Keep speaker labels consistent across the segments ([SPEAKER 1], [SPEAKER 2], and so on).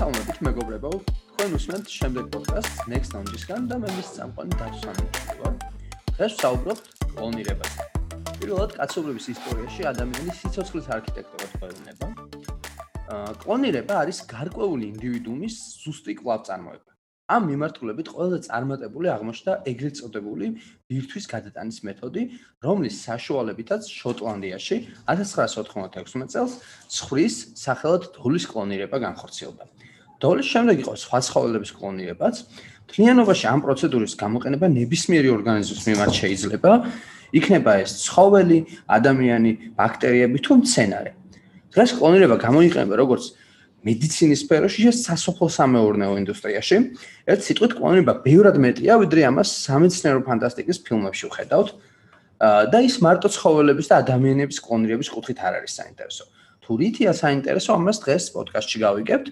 [SPEAKER 1] მოგესალმებით მეგობრებო. თქვენ უსმენთ შემდეგ პოდკასტს Next Lounge-ისგან და მე მის წამყვანი დაცვამი ვარ. დღეს ვსაუბრობთ კლონირებაზე. პირველად კაცობრიობის ისტორიაში ადამიანის სიცოცხლის არქიტექტურა თხოვნება. აა კლონირება არის გარკვეული ინდივიდუმის ზუსტი კვლავწარმოება. ამ მიმართულებით ყველაზე წარმატებული აღმოჩნდა ეგრეთ წოდებული ბირთვის გადატანის მეთოდი, რომლის საშუალებითაც შოტლანდიაში 1996 წელს ცხვრის სახელად დოლის კლონირება განხორციელდა. დოლის შემდეგ იყო სხვა ცხოველების კლონირებაც. თლიანობაში ამ პროცედურის გამოყენება ნებისმიერი ორგანიზმის მიმართ შეიძლება. იქნება ეს ცხოველი, ადამიანი, ბაქტერიები თუ მცენარე. დღეს კლონირება გამოიყენება როგორც მედიცინის სფეროში და სასოფლო სამეურნეო ინდუსტრიაში. ერთ სიტყვით კლონირება ბევრად მეტია, ვიდრე ამას სამეცნიერო ფანტასტიკის ფილმებში ვხედავთ. და ის მარტო ცხოველების და ადამიანების კლონირების კუთხით არ არის საინტერესო. თუ რითია საინტერესო, ამას დღეს პოდკასტში გავიგებთ.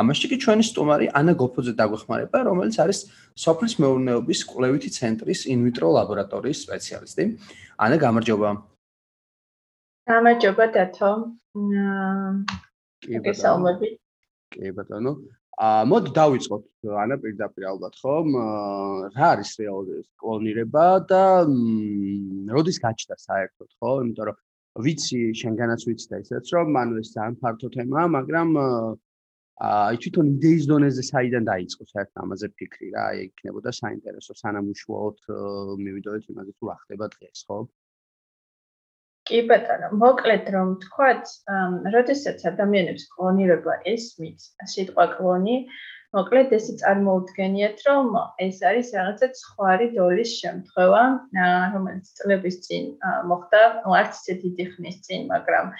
[SPEAKER 1] ამაში კი ჩვენი სტუმარი ანა გოფოძე დაგვეხმარება, რომელიც არის სოფლის მეურნეობის კვლევითი ცენტრის ინვიტრო ლაბორატორიის სპეციალისტი. ანა, გამარჯობა.
[SPEAKER 2] გამარჯობა დათო. კი ბატონო.
[SPEAKER 1] კი ბატონო. აა მოდი დავიწყოთ ანა პირდაპირ ალბათ ხომ? რა არის რეალურად კლონირება და როდის გაჩნდა საერთოდ ხო? იმიტომ რომ ვიცი შენგანაც ვიცი და ისეც რომ მანუ ეს ძალიან ფართო თემაა, მაგრამ აი თვითონ იდეის დონეზე საიდან დაიწყო საერთოდ ამაზე ფიქრი რა? აი იქნებოდა საინტერესო სანამ უშუალოდ მივიდოდეთ იმაზე თუ რა ხდება დღეს, ხო?
[SPEAKER 2] კი ბატონო, მოკლედ რომ თქვათ, როდესაც ადამიანებს კლონირება ესმით, სიტყვა კლონი, მოკლედ ესე წარმოუდგენიათ, რომ ეს არის რაღაცა ხვარი დოლის შემთხვევა, რომელიც წლების წინ მოხდა, არც ისე დიდი ხნის წინ, მაგრამ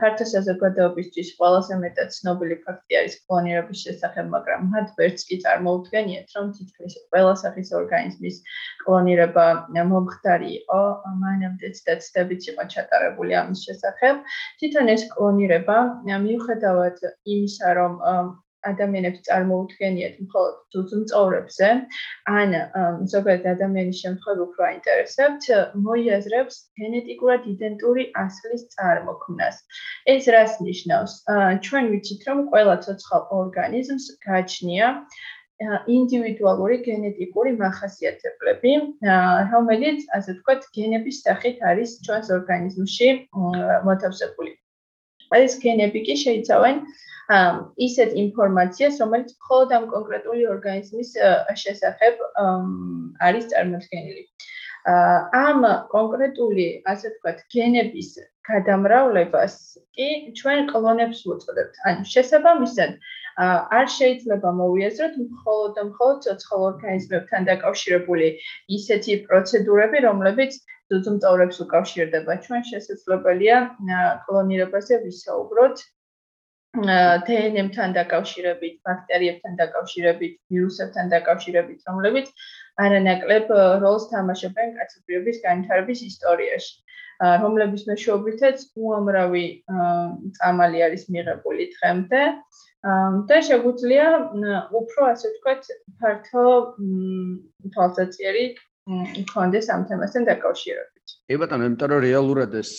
[SPEAKER 2] ფართო საზოგადოებისთვის ყველაზე მეტად ცნობილი ფაქტი არის კლონირების შესახებ, მაგრამ მათ ვერც კი წარმოუდგენიათ, რომ თითქმის ყველა სახის ორგანიზმის კლონირება მომხდარი იყო, მანამდეც და ცდებიც იყო ჩატარებული ამის შესახებ. თვითონ ეს კლონირება მიუხედავად იმისა, რომ ადამიანებს წარმოუდგენიათ მხოლოდ ძუძუმწოვრებზე, ან ზოგადად ადამიანის შემთხვევები უფრო აინტერესებთ, მოიაზრებს გენეტიკურად იდენტური ასლის წარმოქმნას. ეს რას ნიშნავს? ჩვენ ვიცით, რომ ყველა ცოცხალ ორგანიზმს გააჩნია ინდივიდუალური გენეტიკური მახასიათებლები, რომელიც, ასე ვთქვათ, გენების სახით არის ჩვენს ორგანიზმში მოთავსებული. ეს გენები კი შეიცავენ ისეთ ინფორმაციას, რომელიც მხოლოდ ამ კონკრეტული ორგანიზმის შესახებ არის წარმოქმნილი. ამ კონკრეტული, ასე ვთქვათ, გენების გადამრავლებას კი ჩვენ კლონებს ვუწოდებთ. ანუ შესაბამისად, არ შეიძლება მოვიაზროთ მხოლოდ და მხოლოდ ცოცხალ ორგანიზმებთან დაკავშირებული ისეთი პროცედურები, რომლებიც ძუძუმწოვრებს უკავშირდება. ჩვენ შესაძლებელია კლონირებაზე ვისაუბროთ დნმ-თან დაკავშირებით, ბაქტერიებთან დაკავშირებით, ვირუსებთან დაკავშირებით, რომლებიც არანაკლებ როლს თამაშობენ კაცობრიობის განვითარების ისტორიაში, რომლების მეშვეობითაც უამრავი წამალი არის მიღებული დღემდე. და შეგვიძლია უფრო ასე ვთქვათ, ფართო თვალსაჩინო იქონდეს ამ თემასთან დაკავშირებით.
[SPEAKER 1] კი ბატონო, იმიტომ რომ რეალურად ეს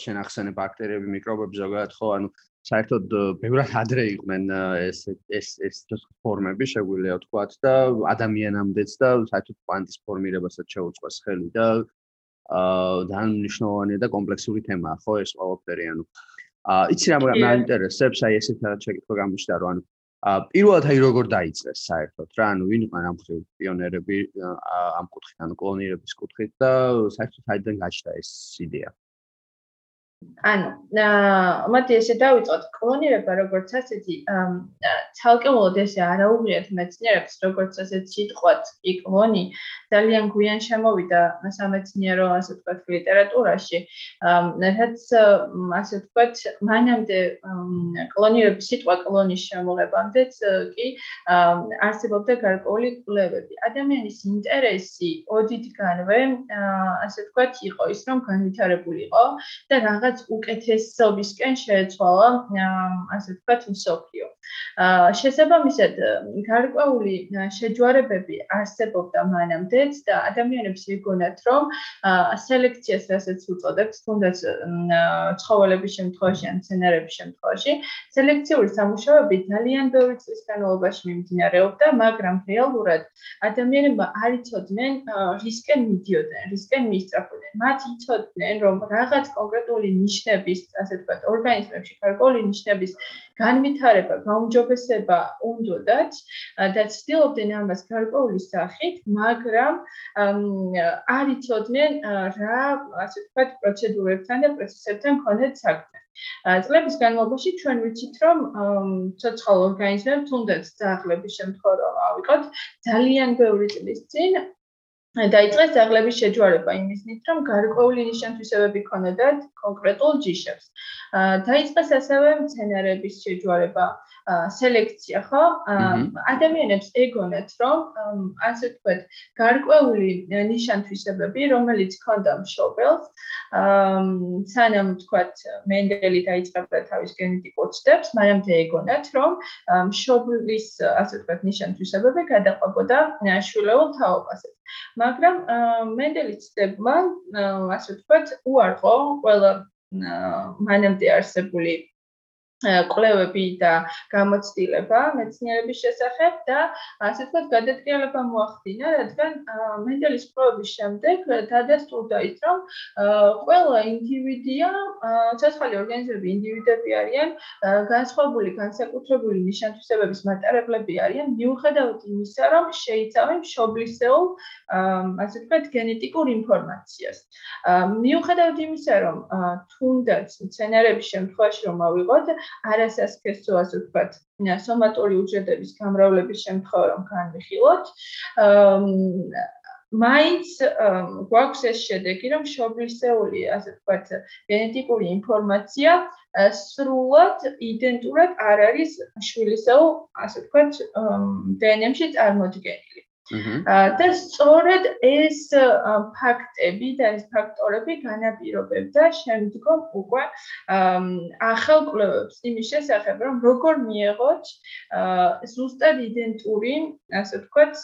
[SPEAKER 1] შენახსენე ბაქტერიები, მიკრობები ზოგადად ხო, ანუ საერთოდ ბევრად ადრე იყვნენ ეს ეს ეს ფორმები შეგვიძლია ვთქვათ და ადამიანამდეც და საერთოდ კვანტის ფორმირებასაც შეუწყოს ხელი და აა ძალიან მნიშვნელოვანი და კომპლექსური თემაა ხო ეს ყველაფერი ანუ. აა იცი რა მაინტერესებს აი ესეთ შეკითხვა გამოჩნდა რომ ანუ პირველად აი როგორ დაიწყეს საერთოდ რა ანუ ვინ იყვნენ ამ ხრივ პიონერები ამ კუთხით ანუ კლონირების კუთხით და საერთოდ საიდან გაჩნდა ეს იდეა
[SPEAKER 2] ანუ მოდი ესე დავიწყოთ. კლონირება როგორც ასეთი ცალკეულად ესე არაუღიათ მეცნიერებს როგორც ასეთ სიტყვაც კი კლონი ძალიან გვიან შემოვიდა სამეცნიერო ასე ვთქვათ ლიტერატურაში. რაც ასე ვთქვათ მანამდე კლონირების სიტყვა კლონის შემოღებამდეც კი არსებობდა გარკვეული კვლევები. ადამიანის ინტერესი ოდითგანვე ასე ვთქვათ იყო ის რომ განვითარებულიყო და რაღაც რაღაც უკეთესობისკენ შეეცვალა ასე ვთქვათ მსოფლიო. აა შესაბამისად გარკვეული შეჯვარებები არსებობდა მანამდეც და ადამიანებს იგონათ რომ სელექციას რასაც უწოდებთ თუნდაც ცხოველების შემთხვევაში ან მცენარეების შემთხვევაში სელექციური სამუშაოები ძალიან ბევრი წლის განმავლობაში მიმდინარეობდა მაგრამ რეალურად ადამიანებმა არ იცოდნენ რისკენ მიდიოდნენ რისკენ მისწრაფოდნენ მათ იცოდნენ რომ რაღაც კონკრეტული ნიშნების ასე ვთქვათ ორგანიზმებში გარკვეული ნიშნების განვითარება გაუმჯობესება უნდათ და ცდილობდნენ ამას გარკვეული სახით, მაგრამ არ იცოდნენ რა ასე ვთქვათ პროცედურებთან და პროცესებთან კონდეთ საქმე. წლების განმავლობაში ჩვენ ვიცით, რომ ცოცხალ ორგანიზმებს თუნდაც ძაღლების შემთხვევაში ავიღოთ ძალიან ბევრი წლის წინ დაიწყეს ძაღლების შეჯვარება იმის ნით, რომ გარკვეული ნიშანთვისებები ქონოდათ კონკრეტულ ჯიშებს. დაიწყეს ასევე მცენარეების შეჯვარება, სელექცია, ხო? ადამიანებს ეგონათ, რომ ასე ვთქვათ, გარკვეული ნიშანთვისებები, რომელიც ქონდა მშობელს, სანამ ვთქვათ, მენდელი დაიწყებდა თავის გენეტიკურ ცდებს, მანამდე ეგონათ, რომ მშობლის, ასე ვთქვათ, ნიშანთვისებები გადაყვებოდა შვილეულ თაობაზე. მაგრამ მენდელის ცდებმა, ასე ვთქვათ, უარყო ყველა მანამდე არსებული კვლევები და გამოცდილება მეცნიერების შესახებ და ასე ვთქვათ გადატრიალება მოახდინა, რადგან მენდელის კვლევების შემდეგ დადასტურდა ის, რომ ყველა ინდივიდია, ცოცხალი ორგანიზმები ინდივიდები არიან, განსხვავებული განსაკუთრებული ნიშანთვისებების მატარებლები არიან, მიუხედავად იმისა, რომ შეიცავენ მშობლისეულ, ასე ვთქვათ, გენეტიკურ ინფორმაციას. მიუხედავად იმისა, რომ თუნდაც მცენარეების შემთხვევაში რომ ავიღოთ, არასასქესო ასე ვთქვათ, სომატური უჯრედების გამრავლების შემთხვევა რომ განვიხილოთ, მაინც გვაქვს ეს შედეგი, რომ შობლისეული, ასე ვთქვათ, გენეტიკური ინფორმაცია სრულად იდენტურად არ არის შვილისეულ, ასე ვთქვათ, დნმ-ში წარმოდგენილი. და სწორედ ეს ფაქტები და ეს ფაქტორები განაპირობებდა შემდგომ უკვე ახალ კვლევებს იმის შესახებ, რომ როგორ მიეღოთ ზუსტად იდენტური, ასე ვთქვათ,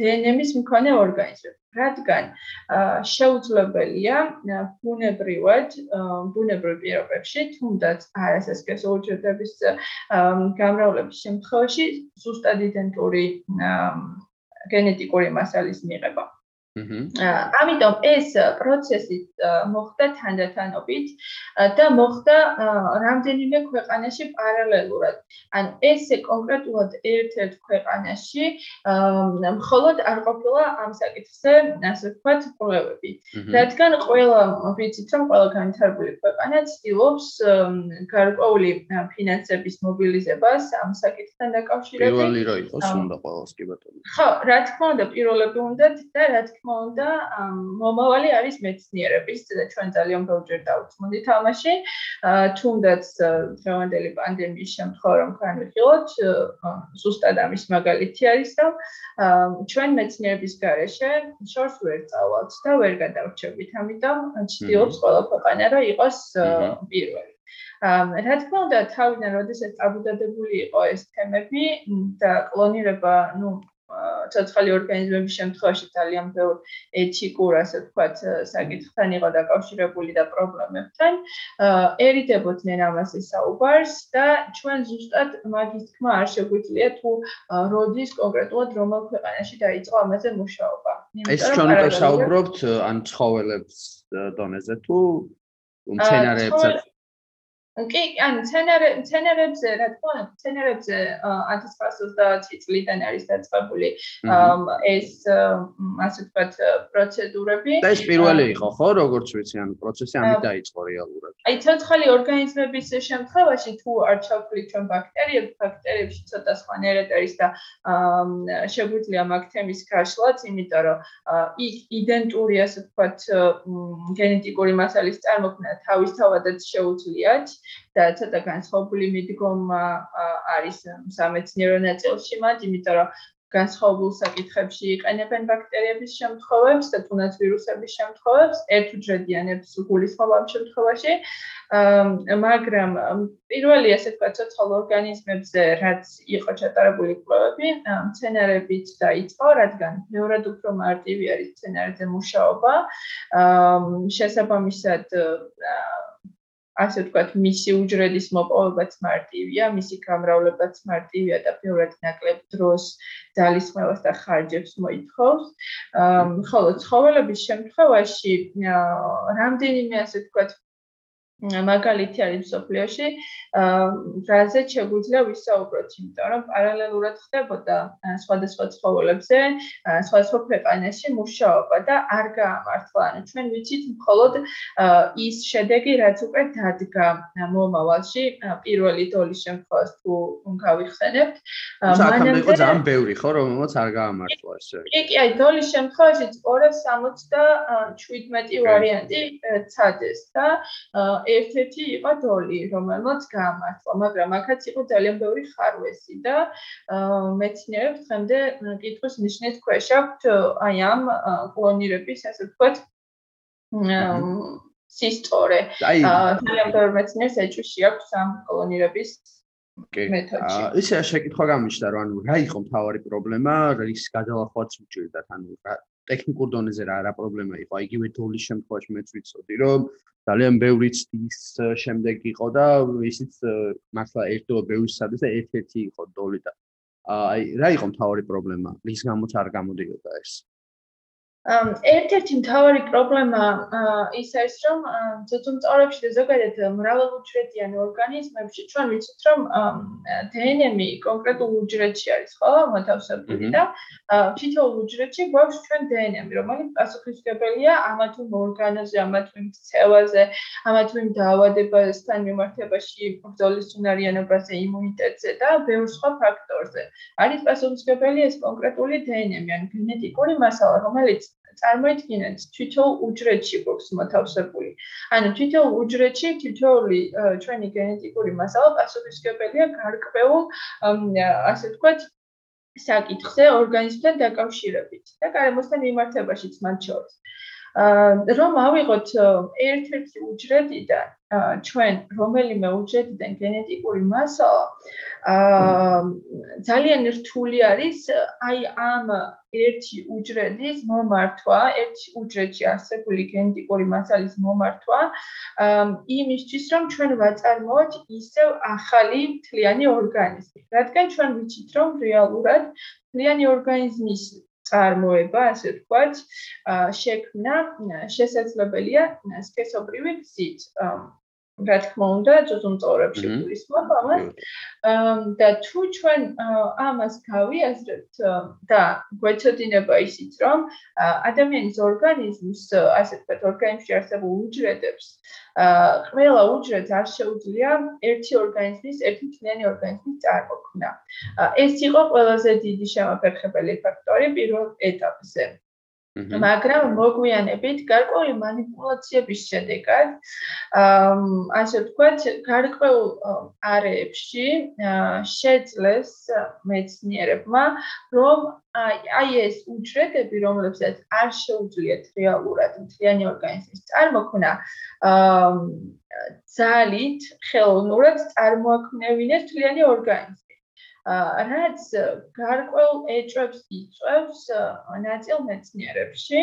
[SPEAKER 2] დნმ-ის მქონე ორგანიზმები. რადგან შეუძლებელია ბუნებრივად ბუნებრივ პირობებში თუნდაც არასასქესო უჯრედების გამრავლების შემთხვევაში ზუსტად იდენტური გენეტიკური მასალის მიღება. ამიტომ ეს პროცესი მოხდა თანდათანობით და მოხდა რამდენიმე ქვეყანაში პარალელურად. ანუ ესე კონკრეტულად ერთ-ერთ ქვეყანაში მხოლოდ არ ყოფილა ამ საკითხზე, ასე ვთქვათ, კვლევები. რადგან ყველა ვიცით, რომ ყველა განვითარებული ქვეყანა ცდილობს გარკვეული ფინანსების მობილიზებას ამ საკითხთან დაკავშირებით.
[SPEAKER 1] პირველი რო იყოს უნდა ყოველს კი ბატონო.
[SPEAKER 2] ხო, რა თქმა უნდა, პირველები უნდათ და რა თქმა თქმა უნდა, მომავალი არის მეცნიერების და ჩვენ ძალიან ბევრჯერ დავწმუნდით ამაში. თუნდაც დღევანდელი პანდემიის შემთხვევა რომ განვიხილოთ, ზუსტად ამის მაგალითი არის, რომ ჩვენ მეცნიერების garaშე შორს ვერ წავალთ და ვერ გადავრჩებით. ამიტომ ვცდილობთ ყველა ქვეყანა რომ იყოს პირველი. რა თქმა უნდა, თავიდან როდესაც აბუდადებული იყო ეს თემები და კლონირება, ну, ცოცხალი ორგანიზმების შემთხვევაში ძალიან ბევრ ეთიკურ, ასე ვთქვათ, საკითხთან იყო დაკავშირებული და პრობლემებთან. ერიდებოდნენ ამაზე საუბარს და ჩვენ ზუსტად მაგის თქმა არ შეგვიძლია თუ როდის კონკრეტულად რომელ ქვეყანაში დაიწყო ამაზე მუშაობა.
[SPEAKER 1] ეს ჩვენ უკვე საუბრობთ ან ცხოველებს დონეზე თუ მცენარეებსაც
[SPEAKER 2] კი, ანუ ცენარე ცენარებზე, რა თქმა უნდა, ცენარებზე 1920 წლიდან არის დაწყებული ეს ასე ვთქვათ პროცედურები.
[SPEAKER 1] და ეს პირველი იყო, ხო, როგორც ვიცი, ანუ პროცესი ამით დაიწყო რეალურად.
[SPEAKER 2] აი, ცოცხალი ორგანიზმების შემთხვევაში თუ არ ჩავთვლით ჩვენ ბაქტერიებს, ბაქტერიებში ცოტა სხვანაირად არის და შეგვიძლია მაგ თემის გაშლაც, იმიტომ რომ იქ იდენტური ასე ვთქვათ გენეტიკური მასალის წარმოქმნა თავისთავადაც შეუძლიათ. და ცოტა განსხვავებული მიდგომა არის სამეცნიერო ნაწილში მათ, იმიტომ რომ განსხვავებულ საკითხებში იყენებენ ბაქტერიების შემთხვევებს და თუნდაც ვირუსების შემთხვევებს, ერთუჯრედიანებს გულისხმობ ამ შემთხვევაში. მაგრამ პირველი ასე ვთქვათ, ცოცხალ ორგანიზმებზე, რაც იყო ჩატარებული კვლევები, მცენარეებით დაიწყო, რადგან მეორად უფრო მარტივი არის მცენარეზე მუშაობა. შესაბამისად ასე ვთქვათ, მისი უჯრედის მოპოვებაც მარტივია, მისი გამრავლებაც მარტივია და ბევრად ნაკლებ დროს ძალისხმევას და ხარჯებს მოითხოვს. ხოლო ცხოველების შემთხვევაში რამდენიმე ასე ვთქვათ, მაგალითი არის სოფლიოში, რაზე შეგვიძლია ვისაუბროთ, იმიტომ რომ პარალელურად ხდებოდა სხვადასხვა ცხოველებზე, სხვადასხვა ქვეყანაში მუშაობა და არ გაამართლა. ანუ ჩვენ ვიცით მხოლოდ ის შედეგი, რაც უკვე დადგა მომავალში, პირველი დოლის შემთხვევას თუ გავიხსენებთ.
[SPEAKER 1] მანამდე იყო ძალიან ბევრი, ხო, რომელსაც არ გაამართლა ესე.
[SPEAKER 2] კი, კი, აი დოლის შემთხვევაში 277 ვარიანტი ცადეს და ერთ-ერთი იყო დოლი, რომელმაც გაამართლა, მაგრამ აქაც იყო ძალიან ბევრი ხარვესი და მეცნიერებს დღემდე კითხვის ნიშნის ქვეშ აქვთ აი ამ კლონირების, ასე ვთქვათ, სისტორე. ძალიან ბევრი მეცნიერს ეჭვში აქვს ამ კლონირების კი.
[SPEAKER 1] ისე შეკითხვა გამიშდა, რომ ანუ რა იყო მთავარი პრობლემა, რის გადალახვაც უჭირდათ, ანუ ტექნიკურ დონეზე რა რა პრობლემა იყო? იგივე დოლის შემთხვევაში მეც ვიცოდი, რომ ძალიან ბევრი ცდის შემდეგ იყო და ისიც მართლა ერთდროულად ბევრი სადეს და ერთ-ერთი იყო დოლი და აი რა იყო მთავარი პრობლემა? რის გამოც არ გამოდიოდა ეს?
[SPEAKER 2] ერთ-ერთი მთავარი პრობლემა ის არის, რომ ძუძუმწოვრებში და ზოგადად მრავალუჯრედიან ორგანიზმებში ჩვენ ვიცით, რომ დნმ კონკრეტულ უჯრედში არის, ხო, მოთავსებული და თითოეულ უჯრედში გვაქვს ჩვენ დნმ, რომელიც პასუხისმგებელია ამა თუ ორგანოზე, ამა თუ მცევაზე, ამა თუ დაავადებასთან მიმართებაში, ბრძოლის უნარიანობაზე, იმუნიტეტზე და ბევრ სხვა ფაქტორზე. არის პასუხისმგებელი ეს კონკრეტული დნმ, ანუ გენეტიკური მასალა, რომელიც წარმოიდგინეთ თითოეულ უჯრედში გვაქვს მოთავსებული. ანუ თითოეულ უჯრედში თითოეული ჩვენი გენეტიკური მასალა პასუხისმგებელია გარკვეულ ასე ვთქვათ საკითხზე ორგანიზმთან დაკავშირებით და გარემოსთან მიმართებაშიც მათ შორის. რომ ავიღოთ ერთ-ერთი უჯრედიდან ჩვენ რომელიმე უჯრედიდან გენეტიკური მასალა აა ძალიან რთული არის აი ამ ერთი უჯრედის მომართვა, ერთი უჯრედში არსებული გენეტიკური მასალის მომართვა იმისთვის რომ ჩვენ ვაწარმოოთ ისევ ახალი მთლიანი ორგანიზმი. რადგან ჩვენ ვიცით რომ რეალურად მთლიანი ორგანიზმის წარმოება, ასე ვთქვათ, შექმნა შესაძლებელია სქესობრივი გზით. რა თქმა უნდა, ძუძუმწოვრებში გულისხმობ ამას. და თუ ჩვენ ამას გავიაზრებთ და გვეცოდინება ისიც, რომ ადამიანის ორგანიზმს, ასე ვთქვათ, ორგანიზმში არსებულ უჯრედებს, ყველა უჯრედს არ შეუძლია ერთი ორგანიზმის, ერთი მთლიანი ორგანიზმის წარმოქმნა. ეს იყო ყველაზე დიდი შემაფერხებელი ფაქტორი პირველ ეტაპზე. მაგრამ მოგვიანებით გარკვეული манипуляციების შედეგად ასე ვთქვათ, გარკვეულ არეებში შეძლეს მეცნიერებმა, რომ აი ეს უჯრედები, რომლებსაც არ შეუძლიათ რეალურად მთლიანი ორგანიზმის წარმოქმნა, ძალით ხელოვნურად წარმოაქმნევინეს მთლიანი ორგანიზმი. რაც გარკვეულ ეჭვებს იწვევს ნაწილ მეცნიერებში.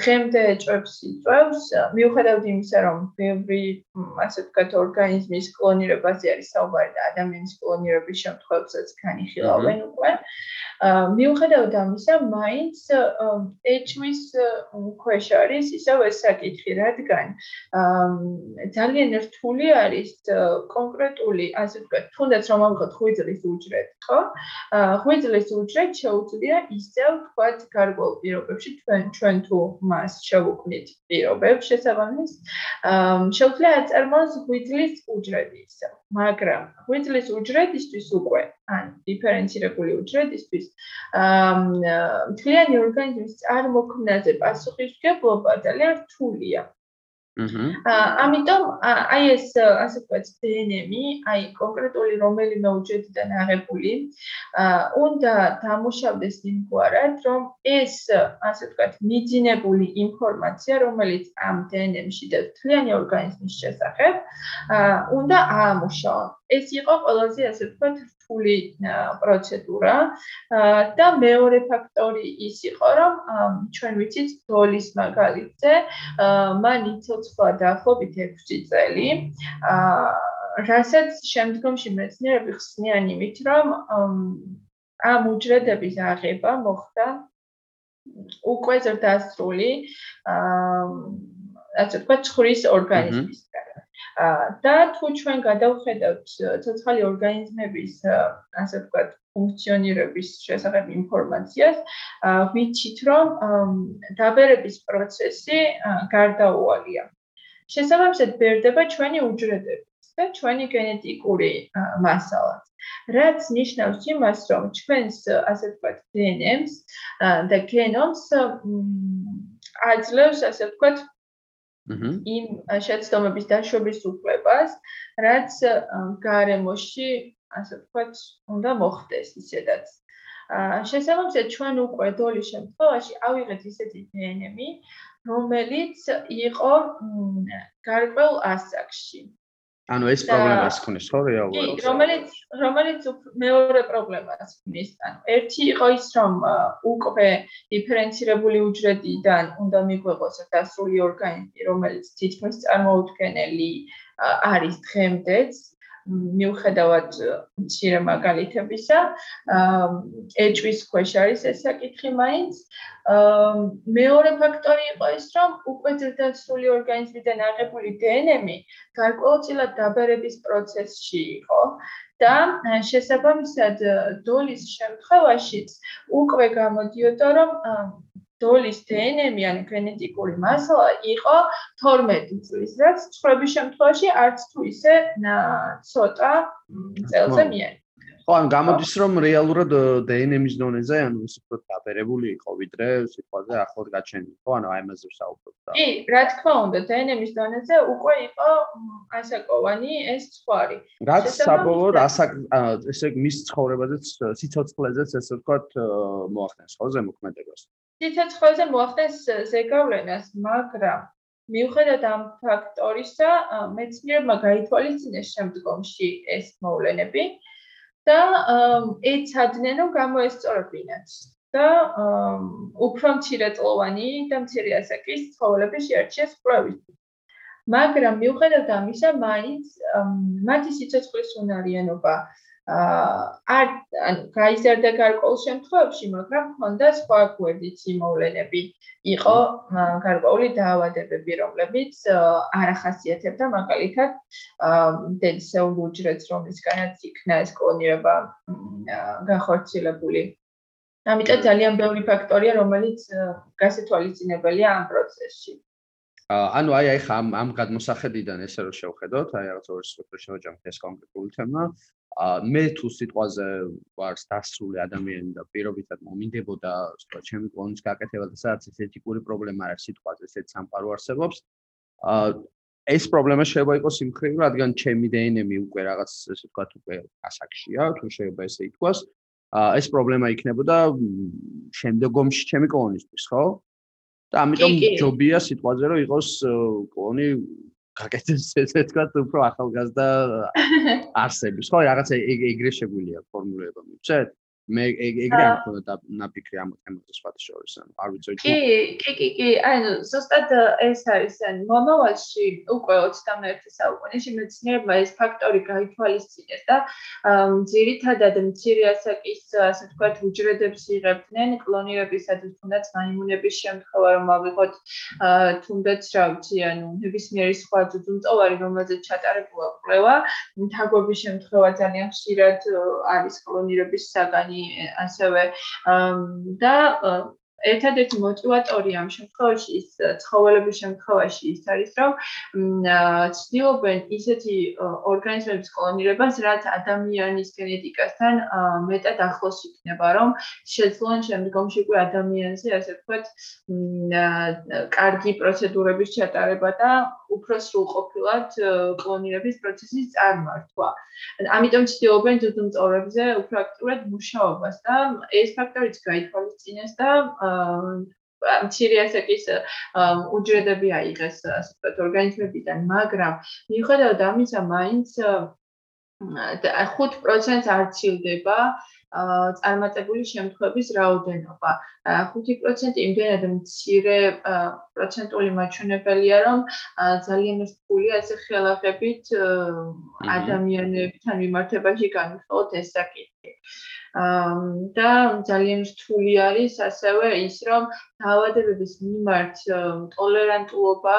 [SPEAKER 2] დღემდე ეჭვებს იწვევს, მიუხედავად იმისა, რომ ბევრი ასე ვთქვათ ორგანიზმის კლონირებაზე არის საუბარი და ადამიანის კლონირების შემთხვევებსაც განიხილავენ უკვე. მიუხედავად ამისა, მაინც ეჭვის ქვეშ არის ისევ ეს საკითხი, რადგან ძალიან რთული არის კონკრეტული, ასე ვთქვათ, თუნდაც რომ ამღოთ ხვიძლის უჯრედი, ხო? ხვიძლის უჯრედი შეუძლია ისევ ვთქვათ გარკვეულ პირობებში ჩვენ ჩვენ თუ მას შევუქმნით პირობებს შესაბამის, შეუძლია აწარმოოს ხვიძლის უჯრედი ისევ. მაგრამ ღვიძლის უჯრედისთვის უკვე ან დიფერენცირებული უჯრედისთვის აა მთლიანი ორგანიზმის წარმოქმნაზე პასუხისმგებლობა ძალიან რთულია. აა ამიტომ აი ეს ასე ვთქვათ დნმ-ი, აი კონკრეტული რომელიმე უჯრედიდან აღებული, აა უნდა დამუშავდეს იმგვარად, რომ ეს ასე ვთქვათ მიძინებული ინფორმაცია, რომელიც ამ დნმ-ში და მთლიანი ორგანიზმის შესახებ, აა უნდა აამუშავა. ეს იყო ყველაზე ასე ვთქვათ რთული პროცედურა. და მეორე ფაქტორი ის იყო რომ ჩვენ ვიცით დოლის მაგალითზე მან იცოცხლა დაახლოებით 6 წელი. რასაც შემდგომში მეცნიერები ხსნიან იმით რომ ამ უჯრედების აღება მოხდა უკვე ზრდასრული ასე ვთქვათ ცხრის ორგანიზმის და თუ ჩვენ გადავხედავთ ცოცხალი ორგანიზმების ასე ვთქვათ ფუნქციონირების შესახებ ინფორმაციას, ვიცით რომ დაბერების პროცესი გარდაუვალია. შესაბამისად, ბერდება ჩვენი უჯრედები და ჩვენი გენეტიკური მასალა. რაც ნიშნავს იმას, რომ ჩვენს ასე ვთქვათ დნმ-ს და გენომს აძლევს ასე ვთქვათ იმ შეცდომების დაშვების უფლებას, რაც გარემოში, ასე ვთქვათ, უნდა მოხდეს ისედაც. შესაბამისად ჩვენ უკვე დოლის შემთხვევაში ავიღეთ ისეთი დნმ, რომელიც იყო გარკვეულ ასაკში.
[SPEAKER 1] ანუ ეს პრობლემას ქნის ხო რეალურად?
[SPEAKER 2] კი, რომელიც რომელიც მეორე პრობლემას ქნის. ანუ ერთი იყო ის, რომ უკვე დიფერენცირებული უჯრედიდან უნდა მიგვეღოს დასრული ორგანიზმი, რომელიც თითქმის წარმოუდგენელი არის დღემდეც, მიუხედავად მცირე მაგალითებისა, ეჭვის ქვეშ არის ეს საკითხი მაინც. მეორე ფაქტორი იყო ის, რომ უკვე ძირდაცული ორგანიზმიდან აღებული დნმ გარკვეულწილად დაბერების პროცესში იყო და შესაბამისად დოლის შემთხვევაშიც უკვე გამოდიოდა, რომ დოლის დნმ ან გენეტიკური მასალა იყო 12 წლის, რაც ცხოვრების შემთხვევაში არც თუ ისე ცოტა წელზე მიერ.
[SPEAKER 1] ხო, ან გამოდის რომ რეალურად დნმ-ის დონეზე, ანუ ის უფრო დაბერებული იყო ვიდრე სიტყვაზე ახლად გაჩენილი, ხო, ანუ აი ამაზე ვსაუბრობ
[SPEAKER 2] და. კი, რა თქმა უნდა, დნმ-ის დონეზე უკვე იყო ასაკოვანი ეს ცხვარი.
[SPEAKER 1] რაც საბოლოოდ ასაკ ესე მის ცხოვრებაზეც სიცოცხლეზეც ესე ვთქვათ მოახდენს ხო ზემოქმედებას.
[SPEAKER 2] სიცოცხლეზე მოახდენს ზეგავლენას, მაგრამ მიუხედავად ამ ფაქტორისა, მეცნიერებმა გაითვალისწინეს შემდგომში ეს მოვლენები და ეცადნენ, რომ გამოესწორებინათ და უფრო მცირეწლოვანი და მცირე ასაკის ცხოველები შეარჩიეს კვლევით. მაგრამ მიუხედავად ამისა, მაინც მათი სიცოცხლის უნარიანობა არ ანუ გაიზარდა გარკვეულ შემთხვევებში, მაგრამ ჰქონდა სხვა გვერდით იმოვლენები. იყო გარკვეული დაავადებები, რომლებიც არ ახასიათებდა მაგალითად დედისეულ უჯრედს, რომლისგანაც იქნა ეს კლონირება გახორციელებული. ამიტომ ძალიან ბევრი ფაქტორია, რომელიც გასეთვალისწინებელია ამ პროცესში.
[SPEAKER 1] ანუ აი აი ხა ამ ამ გადმოსახედიდან ესე რომ შევხედოთ, აი რაღაც ორი სიტყვა შევაჯამოთ ეს კონკრეტული თემა. ა მე თუ სიტყვაზე ვარ დასრული ადამიანი და პირობითად მომინდებოდა სხვა ჩემი კლონის გაკეთება და სადაც ეს ეთიკური პრობლემა არის სიტყვაზე ესეც სამყარო არსებობს ა ეს პრობლემა შეიძლება იყოს იმ ხრივ რადგან ჩემი დნმ უკვე რაღაც ესე ვთქვათ უკვე ასაკშია თუ შეიძლება ესე ითქვას. ა ეს პრობლემა იქნებოდა შემდგომში ჩემი კლონისთვის ხო? და ამიტომ ჯობია სიტყვაზე რომ იყოს კლონი გაკეთდეს ესე თქვათ უფრო ახალგაზრდა არსების ხო რაღაცა ეგრე შეგვიძლია ფორმულირება მიცეთ მე ეგრე არ მქონდა ნაფიქრი ამ თემაზე სხვა შორის ანუ არ ვიცი
[SPEAKER 2] კი კი კი კი. ანუ ზუსტად ეს არის ან მომავალში უკვე 21 საუკუნეში მეცნიერებმა ეს ფაქტორი გაითვალისწინეს და ძირითადად მცირე ასაკის ასე ვთქვათ უჯრედებს იღებდნენ კლონირებისათვის თუნდაც მაიმუნების შემთხვევა რომ ავიღოთ თუნდაც რა ვიცი ანუ ნებისმიერი სხვა ძუძუმწოვარი რომელზეც ჩატარებულა კვლევა. თაგვების შემთხვევა ძალიან ხშირად არის კლონირების საგანი მიზანი ასევე და ერთადერთი мотиваტორი ამ შემთხვევაში ის ცხოველების შემთხვევაში ის არის რომ ცდილობენ ისეთი ორგანიზმების კოლონირებას რაც ადამიანის გენეტიკასთან მეტად ახლოს იქნება რომ შეძლონ შემდგომში უკვე ადამიანზე ასე ვთქვათ კარგი პროცედურების ჩატარება და უფრო სრულყოფილად კლონირების პროცესის წარმართვა. ამიტომ ცდილობენ ძუძუმწოვრებზე უფრო აქტიურად მუშაობას და ეს ფაქტორიც გაითვალისწინეს და მცირე ასაკის უჯრედები აიღეს ასე ვთქვათ ორგანიზმებიდან, მაგრამ მიუხედავად ამისა, მაინც 5%-ს არ ცილდება წარმატებული შემთხვევების რაოდენობა. 5% იმდენად მცირე პროცენტული მაჩვენებელია, რომ ძალიან რთულია ესე ხელახებით ადამიანებთან მიმართებაში განვიხილოთ ეს საკითხი. და ძალიან რთული არის ასევე ის, რომ დაავადებების მიმართ ტოლერანტულობა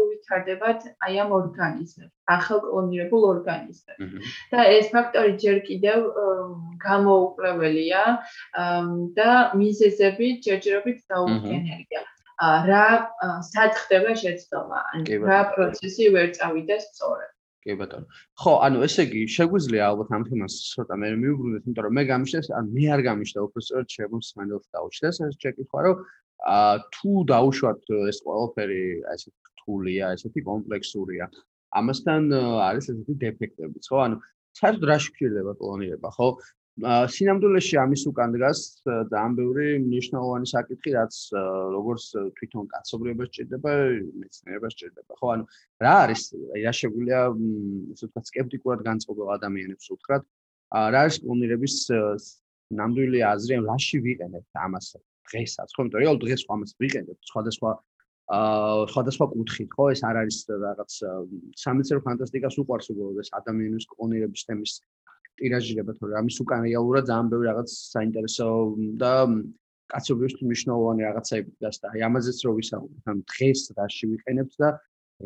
[SPEAKER 2] უვითარდებათ აი ამ ორგანიზმებს, ახალ კლონირებულ ორგანიზმებს. და ეს ფაქტორი ჯერ კიდევ გამოუკვლეველია და მიზეზები ჯერჯერობით დაუდგენელია. რა სად ხდება შეცდომა? ან რა პროცესი ვერ წავიდეს სწორად?
[SPEAKER 1] კი ბატონო. ხო, ანუ ესე იგი, შეგვიძლია ალბათ ამ თემას ცოტა მე მიუბრუნდეთ, იმიტომ რომ მე გამიშდეს, ან მე არ გამიშდა უფრო სწორად შეგვიძლია სმენელს დაუჩდეს ეს შეკითხვა, რომ აა თუ დაუშვათ ეს ყველაფერი, ესე რთულია, ესეთი კომპლექსურია. ამასთან არის ესეთი დეფექტებიც, ხო? ანუ საერთოდ რა შეგვიძლია კლონირება, ხო? სინამდვილეში ამის უკან დგას და ამ ბევრი მნიშვნელოვანი საკითხი, რაც როგორც თვითონ კაცობრიობა სჭირდება, მეცნიერება სჭირდება. ხო, ანუ რა არის, რა შეგვიძლია ესე ვთქვათ, скеპტიკურად განწყობილ ადამიანებს უთხრათ, რა არის კლონირების ნამდვილი აზრი, რაში ვიყენებთ ამას დღესაც, ხო, იმიტომ რომ დღეს ხო ამას ვიყენებთ სხვადასხვა აა სხვადასხვა კუთხით, ხო, ეს არ არის რაღაც სამეცნიერო ფანტასტიკას უყვარს უბრალოდ ეს ადამიანის კლონირების თემის ტირაჟირება თორე ამის უკან რეალურად ძალიან ბევრი რაღაც საინტერესო და კაცობრიობის მნიშვნელოვანი რაღაცები დგას და აი ამაზეც რო ვისაუბროთ ამ დღეს რაში ვიყენებთ და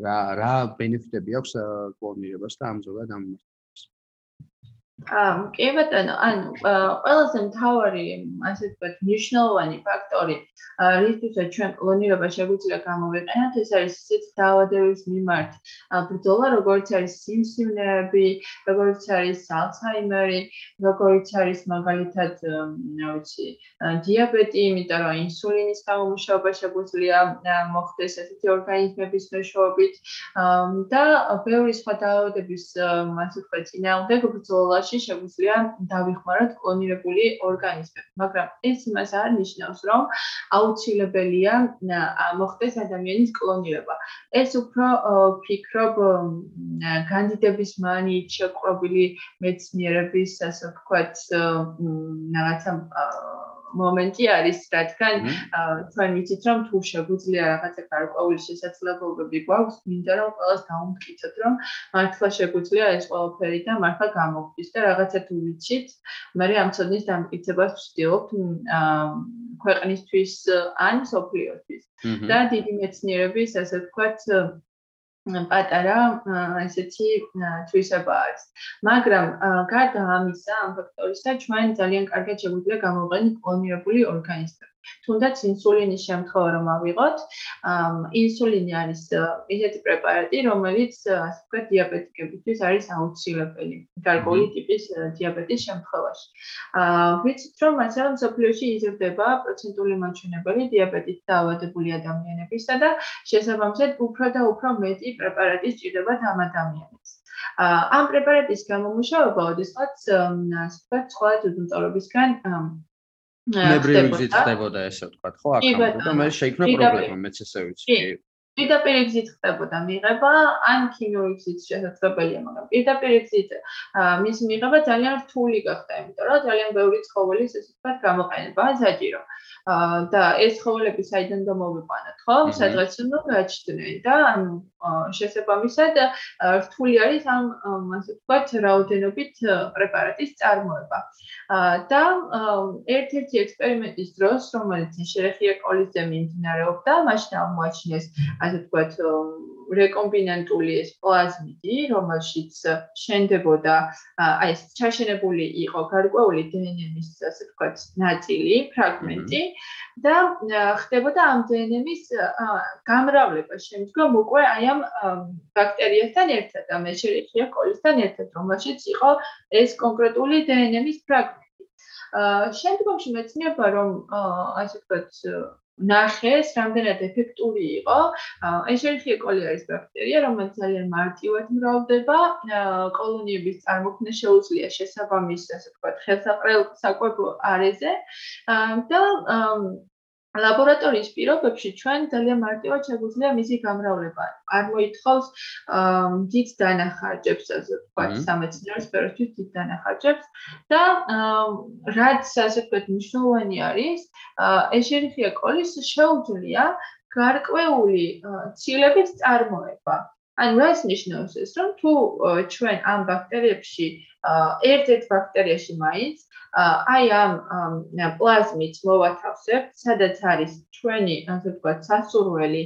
[SPEAKER 1] რა რა ბენეფიტები აქვს კლონირებას და ამ ზოგადად ამ
[SPEAKER 2] კი ბატონო, ანუ ყველაზე მთავარი ასე ვთქვათ, მნიშვნელოვანი ფაქტორი, რითიც ჩვენ კლონირება შეგვიძლია გამოვიყენოთ, ეს არის ისეთ დაავადებების მიმართ. ბრძოლა, როგორც არის სიმსივნეები, როგორც არის ალცჰაიმერი, როგორც არის მაგალითად, რა ვიცი, დიაბეტი, იმიტომ რომ ინსულინის გამომუშავება შეგვიძლია მოხდეს ესეთი ორგანიზმების მეშვეობით. და ბევრი სხვა დაავადების ასე ვთქვათ, წინააღმდეგ ბრძოლაში შემთხვევაში შეგვიძლია დავიხმაროთ კლონირებული ორგანიზმები, მაგრამ ეს იმას არ ნიშნავს, რომ აუცილებელია მოხდეს ადამიანის კლონირება. ეს უფრო ფიქრობ კანდიდატების მანით შეყრობილი მეცნიერების, ასე ვთქვათ, რაღაცა მომენტი არის, რადგან თქვენ ვიცით, რომ თუ შეგვიძლია რაღაცა გარკვეული შესაძლებლობები გვაქვს, მინდა რომ ყველას დაუმტკიცოთ, რომ მართლა შეგვიძლია ეს ყველაფერი და მართლა გამოვხდეს და რაღაცა თუ ვიცით, მე ამ ცოდნის დამტკიცებას ვცდილობ ქვეყნისთვის ან სოფლიოსთვის. და დიდი მეცნიერების, ასე ვთქვათ, პატარა ესეთი თვისება არის. მაგრამ გარდა ამისა, ამ ფაქტორისა, ჩვენ ძალიან კარგად შეგვიძლია გამოვიყენოთ კლონირებული ორგანიზმები. თუნდაც ინსულინის შემთხვევა რომ ავიღოთ, ინსულინი არის ისეთი პრეპარატი, რომელიც ასე ვთქვათ, დიაბეტიკებისთვის არის აუცილებელი გარკვეული ტიპის დიაბეტის შემთხვევაში. აა ვიცით რომ მასალა მსოფლიოში იზრდება პროცენტული მაჩვენებელი დიაბეტით დაავადებული ადამიანებისა და შესაბამისად უფრო და უფრო მეტი პრეპარატი სჭირდება ამ ადამიანებს. ამ პრეპარატის გამომუშავება, ოდესღაც, ასე ვთქვათ, სხვა ძუძუმწოვრებისგან
[SPEAKER 1] ნებრივი გზით ხდებოდა ესე ვთქვათ, ხო? აქ და მე შეიქმნა პრობლემა, მეც ესე ვიცი. კი.
[SPEAKER 2] პირდაპირ გზით ხდებოდა მიღება, ან ქიმიური გზით შესაძლებელია, მაგრამ პირდაპირ გზით მის მიღება ძალიან რთული გახდა, იმიტომ რომ ძალიან ბევრი ცხოველის ესე ვთქვათ გამოყენება საჭირო. და ეს ხოვლები საიდან მომიყვანათ, ხო? სადღაც უნდა გაჩნდნენ და ანუ შესაბამისად რთული არის ამ ასე ვთქვათ რაოდენობით პრეპარატის წარმოება. და ერთ-ერთი ექსპერიმენტის დროს, რომელიც შერეხია კოლიზე მიმდინარეობდა, მაშინ აღმოაჩინეს ასე ვთქვათ რეკომბინანტული ეს პლაზმიდი, რომელშიც შენდებოდა აი ეს ჩაშენებული იყო გარკვეული დნმ-ის ასე ვთქვათ ნაწილი, ფრაგმენტი და ხდებოდა ამ დნმ-ის გამრავლება შემდგომ უკვე აი ამ ბაქტერიასთან ერთად, ამ ეშერიხია კოლისთან ერთად, რომელშიც იყო ეს კონკრეტული დნმ-ის ფრაგმენტი. აა შემდგომში მეცნიერება რომ ასე ვთქვათ ნახეს, რამდენად ეფექტური იყო. ეშერიხია კოლი არის ბაქტერია, რომელიც ძალიან მარტივად მრავლდება. კოლონიების წარმოქმნა შეუძლია შესაბამის, ასე ვთქვათ, ხელსაყრელ საკვებ არეზე. და ლაბორატორიის პირობებში ჩვენ ძალიან მარტივად შეგვიძლია მისი გამრავლება. არ მოითხოვს დიდ დანახარჯებს, ასე ვთქვათ, სამეცნიერო სფეროში დიდ დანახარჯებს და რაც ასე ვთქვათ, მნიშვნელოვანი არის, ეშერიხია კოლის შეუძლია გარკვეული ცილების წარმოება. ანუ ეს ნიშნავს ეს, რომ თუ ჩვენ ამ ბაქტერიებში ერთ-ერთ ბაქტერიაში მაინც აი ამ პლაზმით მოვათავსებთ, სადაც არის ჩვენი, ასე ვთქვათ, სასურველი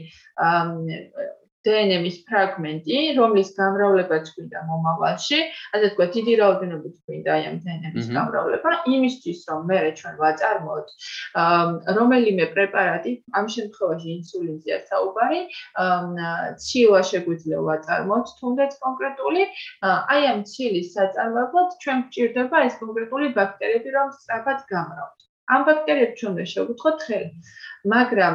[SPEAKER 2] დნმ-ის ფრაგმენტი, რომლის გამრავლებაც გვინდა მომავალში, ასე თქვა, დიდი რაოდენობით გვინდა აი ამ დნმ-ის გამრავლება, იმისთვის რომ მე ჩვენ ვაწარმოოთ რომელიმე პრეპარატი, ამ შემთხვევაში ინსულინზეა საუბარი, ცილა შეგვიძლია ვაწარმოოთ, თუნდაც კონკრეტული, აი ამ ცილის საწარმოებლად ჩვენ გვჭირდება ეს კონკრეტული ბაქტერიები, რომ სწრაფად გამრავლოთ. ამ ბაქტერიებს უნდა შევუთხოთ ხელი. მაგრამ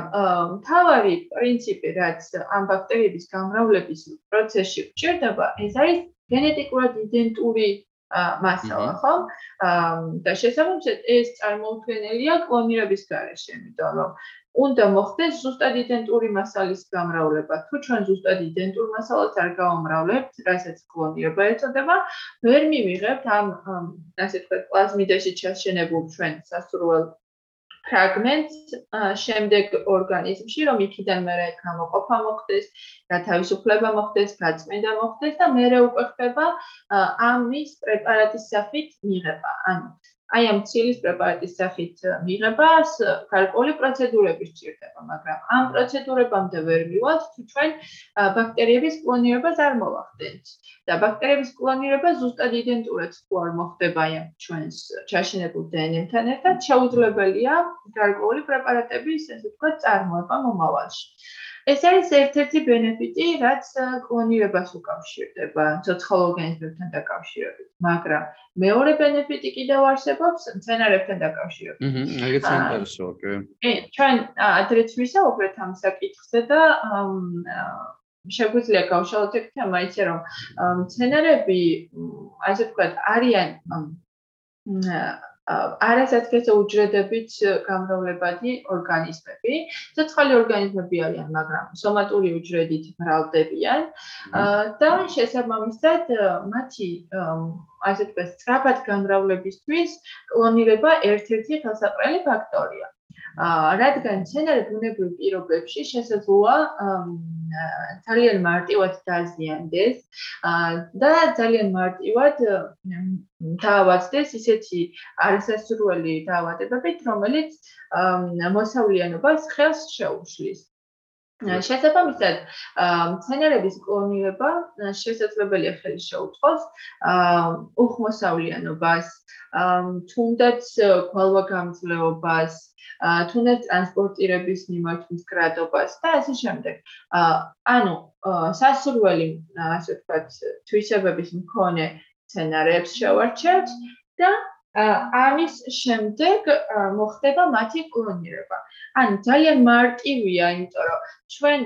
[SPEAKER 2] მთავარი პრინციპი, რაც ამ ბაქტერიების გამრავლების პროცესში გვჭირდება, ეს არის გენეტიკურად იდენტური მასალა, ხო? და შესაბამისად ეს წარმოუდგენელია კლონირების გარეშე, იმიტომ რომ უნდა მოხდეს ზუსტად იდენტური მასალის გამრავლება. თუ ჩვენ ზუსტად იდენტურ მასალას არ გავამრავლებთ, რასაც კლონირება ეწოდება, ვერ მივიღებთ ამ ასე ვთქვათ, პლაზმიდაში ჩაშენებულ ჩვენ სასურველ ფრაგმენტს შემდეგ ორგანიზმში, რომ იქიდან მე გამოყოფა მოხდეს, გათავისუფლება მოხდეს, გაწმენდა მოხდეს და მე უკვე ხდება ამის პრეპარატის სახით მიღება. ანუ აი ამ ცილის პრეპარატის სახით მიღებას გარკვეული პროცედურები სჭირდება, მაგრამ ამ პროცედურებამდე ვერ მივალთ, თუ ჩვენ ბაქტერიების კლონირებას არ მოვახდენთ. და ბაქტერიების კლონირება ზუსტად იდენტურად თუ არ მოხდება აი ამ ჩვენს ჩაშენებულ დნმ-თან ერთად, შეუძლებელია გარკვეული პრეპარატების, ესე ვთქვათ, წარმოება მომავალში. ეს არის ერთ-ერთი ბენეფიტი, რაც კლონირებას უკავშირდება ცოცხალ ორგანიზმებთან დაკავშირებით, მაგრამ მეორე ბენეფიტი კიდევ არსებობს მცენარეებთან დაკავშირებით.
[SPEAKER 1] აჰა, ეგეც საინტერესოა, კი.
[SPEAKER 2] კი, ჩვენ ადრეც ვისაუბრეთ ამ საკითხზე და შეგვიძლია გავშალოთ ეგ თემა, ისე რომ მცენარეები ასე ვთქვათ, არიან არასათქესო უჯრედებით გამრავლებადი ორგანიზმები. ცოცხალი ორგანიზმები არიან, მაგრამ სომატური უჯრედით მრავლდებიან და შესაბამისად მათი ასე ვთქვათ, სწრაფად გამრავლებისთვის კლონირება ერთ-ერთი ხელსაყრელი ფაქტორია. რადგან მცენარე ბუნებრივ პირობებში შესაძლოა ძალიან მარტივად დაზიანდეს და ძალიან მარტივად დაავადდეს ისეთი არასასურველი დაავადებებით, რომელიც მოსავლიანობას ხელს შეუშლის. შესაბამისად, მცენარების კლონირება შესაძლებელია ხელი შეუწყოს უხმოსავლიანობას, თუნდაც გვალვაგამძლეობას, თუნდაც ტრანსპორტირების მიმართვის გრადობას და ასე შემდეგ. ანუ სასურველი, ასე ვთქვათ, თვისებების მქონე სცენარებს შევარჩევთ და ამის შემდეგ მოხდება მათი კლონირება. ანუ ძალიან მარტივია, იმიტომ რომ ჩვენ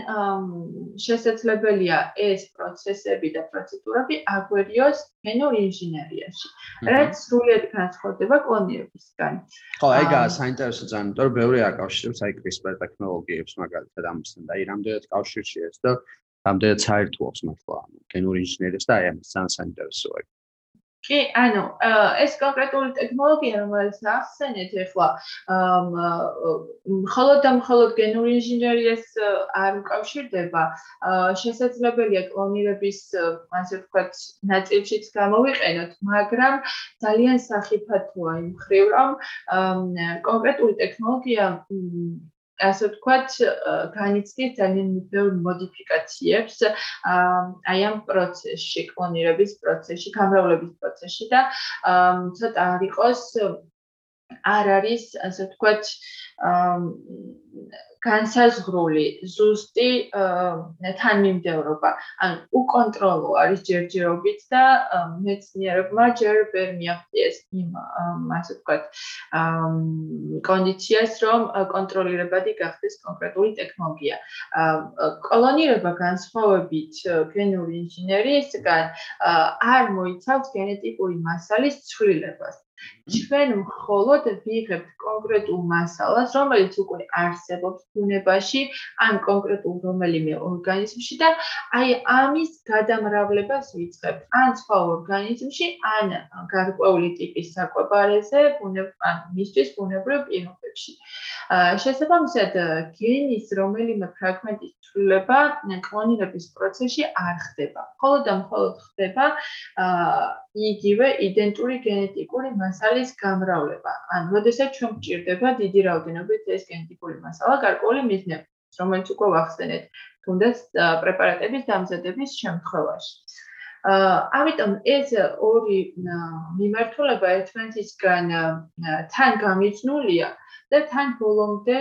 [SPEAKER 2] შესაძლებელია ეს პროცესები და პროცედურები აგვერიოს გენურ ინჟინერიაში, რაც სრულად განსხვავდება კლონირებისგან.
[SPEAKER 1] ხო, ეგაა საინტერესო ძალიან, იმიტომ რომ ბევრი აკავშირებს აი CRISPR ტექნოლოგიებს მაგალითად ამასთან და აი რამდენად კავშირში ეს და რამდენად საერთოებს მართლა გენურ ინჟინერიას და აი ამას ძალიან საინტერესოა.
[SPEAKER 2] კი, ანუ ეს კონკრეტული ტექნოლოგია, რომელიც ახსენეთ ახლა, მხოლოდ და მხოლოდ გენურ ინჟინერიას არ უკავშირდება, შესაძლებელია კლონირების, ასე ვთქვათ, ნაწილშიც გამოვიყენოთ, მაგრამ ძალიან სახიფათოა იმ ხრივ, რომ კონკრეტული ტექნოლოგია ასე ვთქვათ, განიცდის ძალიან ბევრ მოდიფიკაციებს აი ამ პროცესში, კლონირების პროცესში, გამრავლების პროცესში და ცოტა არ იყოს არ არის, ასე ვთქვათ, განსაზღვრული ზუსტი თანმიმდევრობა. ან უკონტროლო არის ჯერჯერობით და მეცნიერებმა ჯერ ვერ მიაღწიეს იმ ასე ვთქვათ კონდიციას, რომ კონტროლირებადი გახდეს კონკრეტული ტექნოლოგია. კოლონირება განსხვავებით გენური ინჟინერიისგან არ მოიცავს გენეტიკური მასალის ცვლილებას. ჩვენ მხოლოდ ვიღებთ კონკრეტულ მასალას, რომელიც უკვე არსებობს ბუნებაში, ან კონკრეტულ რომელიმე ორგანიზმში და აი ამის გადამრავლებას ვიწყებთ. ან სხვა ორგანიზმში, ან გარკვეული ტიპის საკვებარეზე, ბუნებ ან მისთვის ბუნებრივ პირობებში. შესაბამისად, გენის რომელიმე ფრაგმენტის ცვლილება კლონირების პროცესში არ ხდება. მხოლოდ და მხოლოდ ხდება იგივე იდენტური გენეტიკური მასალის გამრავლება. ან როდესაც ჩვენ გვჭირდება დიდი რაოდენობით ეს გენეტიკური მასალა გარკვეული მიზნებით, რომელიც უკვე ვახსენეთ, თუნდაც პრეპარატების დამზადების შემთხვევაში. აა ამიტომ ეს ორი მიმართულება ერთმანეთისგან თან გამიძნულია და თან ბოლომდე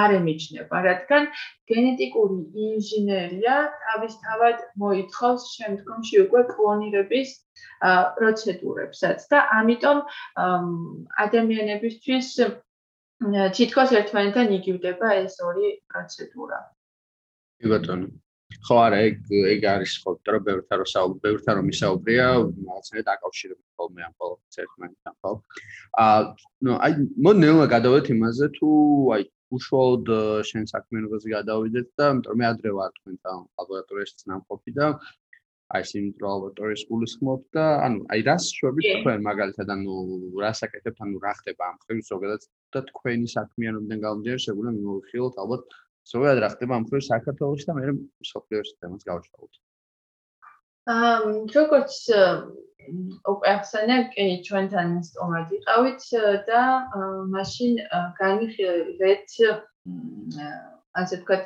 [SPEAKER 2] არ ემიჯნება, რადგან გენეტიკური ინჟინერია თავისთავად მოითხოვს შემდგომში უკვე კლონირების პროცედურებსაც და ამიტომ ადამიანებისთვის თითქოს ერთმანეთთან იგივდება ეს ორი პროცედურა.
[SPEAKER 1] კი ბატონო. ხო არა, ეგ ეგ არის ხო, იმიტომ რომ ბევრთან რო საუბრობ, ბევრთან რომ ისაუბრია, რაღაცნაირად აკავშირებს ხოლმე ამ ყოველთვის ერთმანეთთან, ხო? აა, ნუ აი, მონელა გადავედით იმაზე თუ აი უშუალოდ შენ საქმიანობაზე გადავიდეთ და იმიტომ რომ მე ადრე ვარ თქვენთან ლაბორატორიაში ნამყოფი და აი იმ ლაბორატორიის გულისხმობ და ანუ აი რას შვებით თქვენ მაგალითად ანუ რას აკეთებთ ანუ რა ხდება ამ ხრივ ზოგადად და თქვენი საქმიანობიდან გამომდინარე შეგვიძლია მიმოვიხილოთ ალბათ ზოგადად რა ხდება ამ ხრივ საქართველოში და მე მსოფლიოს თემას გავშალოთ
[SPEAKER 2] აა როგორც უკვე ახსენე კი ჩვენთან სტომად იყავით და მაშინ განვიხილეთ ასე ვქოთ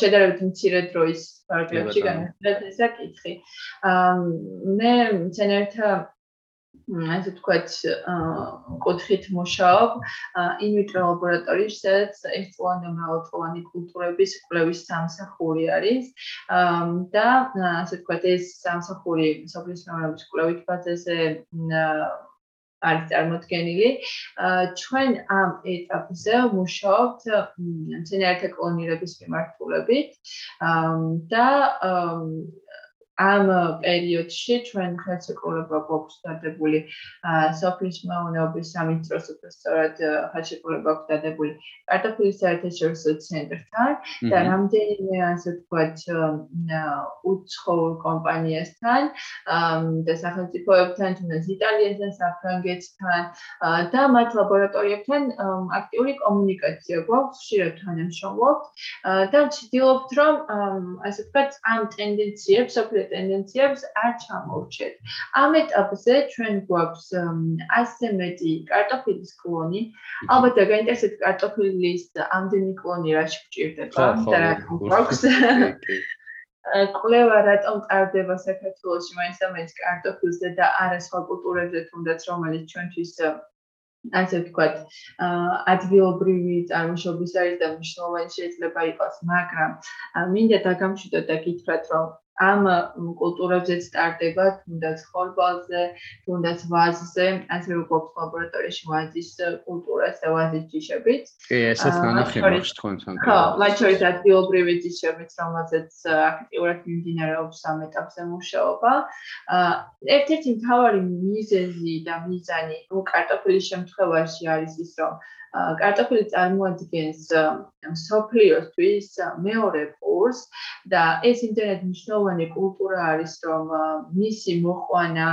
[SPEAKER 2] შედარებით მცირე დროის პარაგრაფში განხილეთ ეს საკითხი. აა მე მცენერთა ასე ვქოთ კუთხით მუშაობ ინვიტრო ლაბორატორიაში, სადაც ერთწლოვანი მრავალწლოვანი კულტურების კვლევის სამსახური არის. და ასე ვქოთ ეს სამსახური სოფლის მეურნეობის კვლევით ბაზაზე არის წარმოქმნილი. ჩვენ ამ ეტაპზე მუშაობთ მცენარეთა კლონირების მიმართულებით და ამ პერიოდში ჩვენ ხელშეკრულება გვაქვს დადებული სოფლის მეურნეობის სამინისტროს უპრესწორად ხელშეკრულება გვაქვს დადებული კარტოფილის საერთაშორისო ცენტრთან და რამდენიმე ასე ვთქვათ უცხოურ კომპანიასთან და სახელმწიფოებთან, თუნდაც იტალიასთან, საფრანგეთთან და მათ ლაბორატორიებთან აქტიური კომუნიკაცია გვაქვს, ხშირად თანამშრომლობთ და ვცდილობთ რომ ასე ვთქვათ ამ ტენდენციებს სოფლის ტენდენციებს არ ჩამოვჭეთ. ამ ეტაპზე ჩვენ გვაქვს ასე მეტი კარტოფილის კლონი. ალბათ გაინტერესებთ კარტოფილის ამდენი კლონი რაში გჭირდება და რა გვაქვს. კვლევა რატომ ტარდება საქართველოში მაინც და მაინც კარტოფილზე და არა სხვა კულტურებზე თუნდაც რომელიც ჩვენთვის ასე ვთქვათ, ადგილობრივი წარმოშობის არის და მნიშვნელოვანი შეიძლება იყოს, მაგრამ მინდა დაგამშვიდოთ და გითხრათ, რომ ამ კულტურებზეც სტარტება თუნდაც ხორბალზე, თუნდაც ვაზზე, ასე როგორც ლაბორატორიაში ვაზის კულტურას და ვაზის ჯიშებით.
[SPEAKER 1] კი, ესაც განახილავს თქვენთან.
[SPEAKER 2] ხო, მათ შორის ადგილობრივი ჯიშებით, რომელზეც აქტიურად მიმდინარეობს ამ ეტაპზე მუშაობა. ერთ-ერთი მთავარი მიზეზი და მიზანი უკარტოფილის შემთხვევაში არის ის, რომ კარტოფილი წარმოადგენს სოფლიოსთვის მეორე პურს და ეს იმდენად მნიშვნელოვანი კულტურა არის რომ მისი მოყვანა,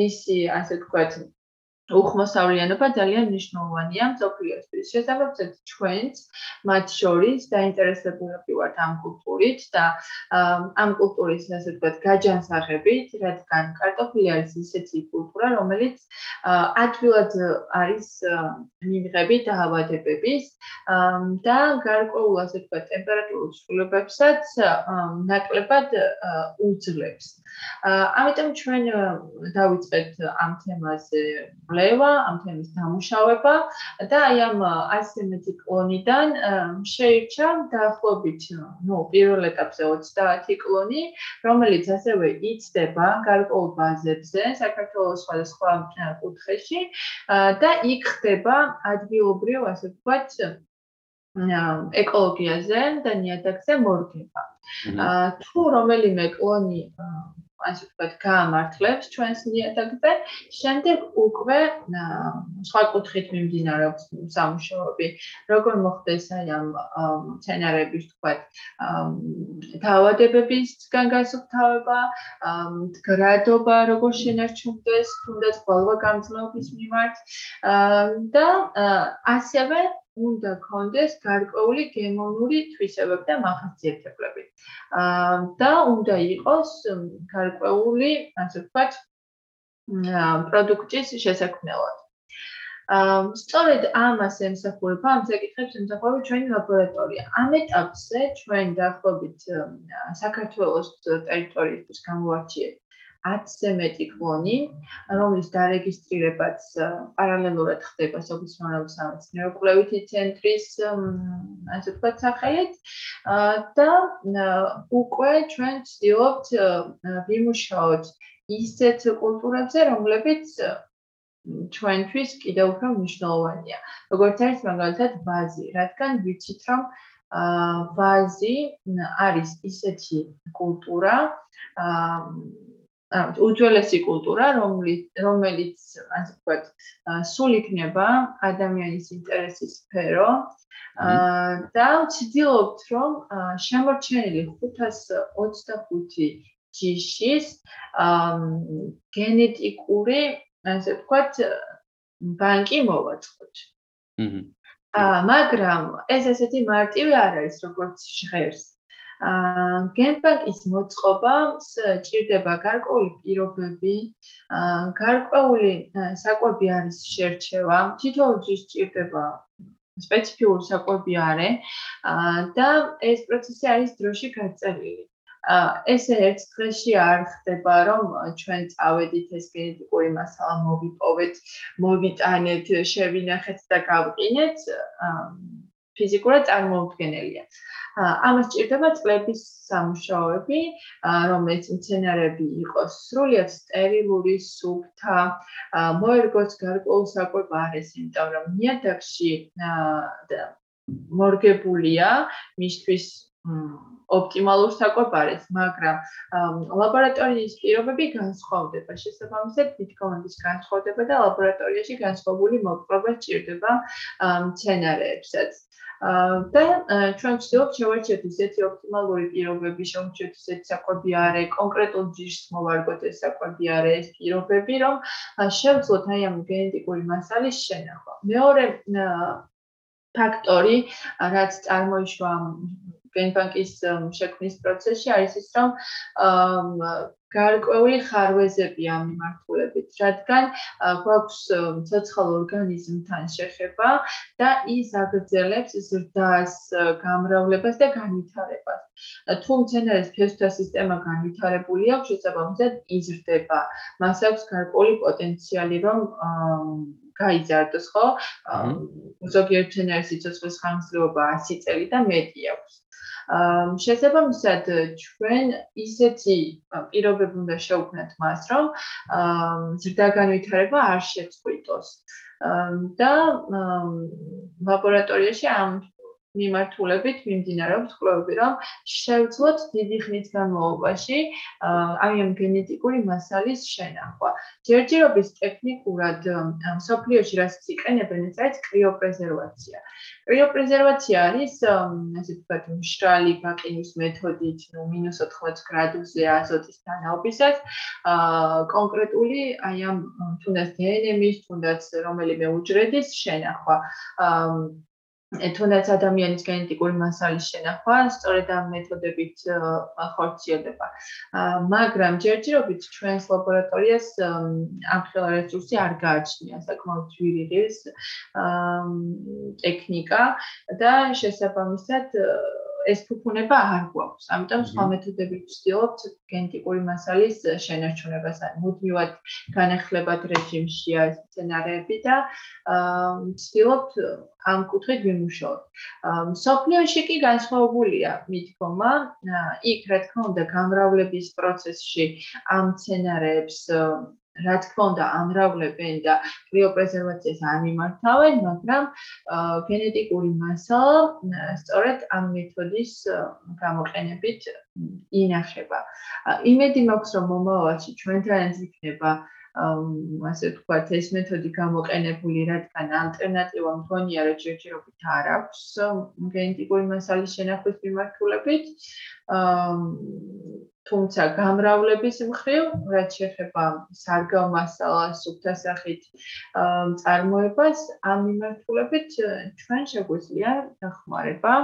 [SPEAKER 2] მისი ასე ვთქვათ უხმოსავლიანობა ძალიან მნიშვნელოვანია მსოფლიოსთვის. შესაბამისად, ჩვენც მათ შორის დაინტერესებულები ვართ ამ კულტურით და ამ კულტურის, ასე ვთქვათ, გაჯანსაღებით, რადგან კარტოფილი არის ისეთი კულტურა, რომელიც ადვილად არის მიმღები დაავადებების და გარკვეულ, ასე ვთქვათ, ტემპერატურულ ცვლილებებსაც ნაკლებად უძლებს. ამიტომ ჩვენ დავიწყეთ ამ თემაზე კვლევა, ამ თემის დამუშავება და აი ამ 100 მეტი კლონიდან შეირჩა დაახლოებით, ну, პირველ ეტაპზე 30 კლონი, რომელიც ასევე იცდება გარკვეულ ბაზებზე საქართველოს სხვადასხვა კუთხეში და იქ ხდება ადგილობრივ, ასე ვთქვათ, ეკოლოგიაზე და ნიადაგზე მორგება. აა თუ რომელიმე კლონი ასე ვთქვათ, გაამართლებს ჩვენს ნიადაგზე, შემდეგ უკვე სხვა კუთხით მიმდინარეობს სამუშაოები. როგორ მოხდეს აი ამ სცენარების ვთქვათ, დაავადებებისგან გასუფთავება, გრადობა როგორ შენარჩუნდეს, თუნდაც ბოლო გამძლეობის მიმართ და ასევე უნდა კონდეს გარკვეული გემონური თვისებები და მახასიათებლები. აა და უნდა იყოს გარკვეული, ასე ვთქვათ, პროდუქტის შესაქმნელად. აა სწორედ ამას ემსახურება, ამ საკითხებს ემსახურება ჩვენი ლაბორატორია. ამ ეტაპზე ჩვენ დაახლოებით საქართველოს ტერიტორიისთვის გამოვარჩიეთ 10-ზე მეტი კლონი, რომლის დარეგისტრირებაც პარალელურად ხდება სოფლის სამეცნიერო კვლევითი ცენტრის ასე ვთქვათ სახელით და უკვე ჩვენ ვცდილობთ ვიმუშაოთ ისეთ კულტურებზე, რომლებიც ჩვენთვის კიდევ უფრო მნიშვნელოვანია. როგორც არის მაგალითად ვაზი, რადგან ვიცით რომ აა ვაზი არის ისეთი კულტურა, აა უძველესი კულტურა, რომელიც რომელიც ასე ვთქვათ, სულ იქნება ადამიანის ინტერესის სფერო. აა და ვცდილობთ, რომ შემორჩენილი 525 ჯიშის აა გენეტიკური, ასე ვთქვათ, ბანკი მოვაწყოთ. აჰა. აა მაგრამ ეს ესეთი მარტივი არ არის, როგორც ჟღერს. აა გენბანკის მოწყობა ჭირდება გარკვეული პირობები, აა გარკვეული საკვები არის შერჩევა, თითოეულ ჯიშს ჭირდება სპეციფიური საკვები არის და ეს პროცესი არის დროში გაწერილი. ა ესე ერთ დღეში არ ხდება რომ ჩვენ წავედით ეს გენეტიკური მასალა მოვიპოვეთ, მოვიტანეთ, შევინახეთ და გავყინეთ. ფიზიკურად წარმოუდგენელია. ამას ჭირდება წლების სამუშაოები, რომელიც მცენარები იყოს სრულიად სტერილური, სუფთა, მოერგოს გარკვეულ საკვებარეს, იმიტომ რომ ნიადაგში მორგებულია მისთვის ოპტიმალურ საკვებარეს, მაგრამ ლაბორატორიის პირობები განსხვავდება. შესაბამისად, თითქოს განსხვავდება და ლაბორატორიაში განსხვავებული მოპყრობა სჭირდება მცენარეებსაც. და ჩვენ ვცდილობთ შევარჩიოთ ისეთი ოპტიმალური პირობები, შევარჩიოთ ისეთი საკვები არე, კონკრეტულ ჯიშს მოვარგოთ ეს საკვები არე, ეს პირობები, რომ შევძლოთ აი ამ გენეტიკური მასალის შენახვა. მეორე ფაქტორი, რაც წარმოიშვა გენბანკის შექმნის პროცესში არის ის, რომ გარკვეული ხარვეზები ამ მიმართულებით, რადგან გვაქვს ცოცხალ ორგანიზმთან შეხება და ის აგრძელებს ზრდას, გამრავლებას და განვითარებას. თუ მცენარის ფესვთა სისტემა განვითარებული აქვს, შესაბამისად იზრდება. მას აქვს გარკვეული პოტენციალი, რომ გაიზარდოს, ხო? ზოგიერთ მცენარის სიცოცხლის ხანგრძლივობა 100 წელი და მეტი აქვს. შესაბამისად ჩვენ ისეთი პირობები უნდა შევქმნათ მას, რომ ზრდაგანვითარება არ შეწყვიტოს. და ლაბორატორიაში ამ მიმართულებით მიმდინარეობს კვლევები, რომ შევძლოთ დიდი ხნის განმავლობაში აი ამ გენეტიკური მასალის შენახვა. ჯერჯერობის ტექნიკურად სოფლიოში რაც იყენებენ, ეს არის კრიოპრეზერვაცია. კრიოპრეზერვაცია არის ასე ვთქვათ, მშრალი ბაკინის მეთოდით, ნუ -80 გრადუსზე აზოტის დანაობისას, აა კონკრეტული აი ამ თუნდაც დნმ-ის, თუნდაც რომელიმე უჯრედის შენახვა. აა თუნდაც ადამიანის გენეტიკური მასალის შენახვა სწორედ ამ მეთოდებით ხორციელდება. მაგრამ ჯერჯერობით ჩვენს ლაბორატორიას ამ ხელა რესურსი არ გააჩნია საკმაოდ ძვირის ტექნიკა და შესაბამისად ეს ფუფუნება არ გვაქვს. ამიტომ სხვა მეთოდებით ვცდილობთ გენეტიკური მასალის შენარჩუნებას, ან მუდმივად განახლებად რეჟიმში არის სცენარები და ვცდილობთ ამ კუთხით ვიმუშაოთ. სოფლიოში კი განსხვავებულია მithoma. იქ რა თქმა უნდა გამრავლების პროცესში ამ სცენარებს რა თქმა უნდა ამრავლებენ და კრიოპრეზერვაციას არ მიმართავენ, მაგრამ გენეტიკური მასალა სწორედ ამ მეთოდის გამოყენებით ინახება. იმედი მაქვს, რომ მომავალში ჩვენთანაც იქნება ასე ვთქვათ, ეს მეთოდი გამოყენებული, რადგან ალტერნატივა მგონია, რომ ჯერჯერობით არ აქვს გენეტიკური მასალის შენახვის მიმართულებით. აა თუმცა გამრავლების მხრივ, რაც შეეხება სარგავ მასალას, სუფთა სახით წარმოებას, ამ მიმართულებით ჩვენ შეგვიძლია დახმარება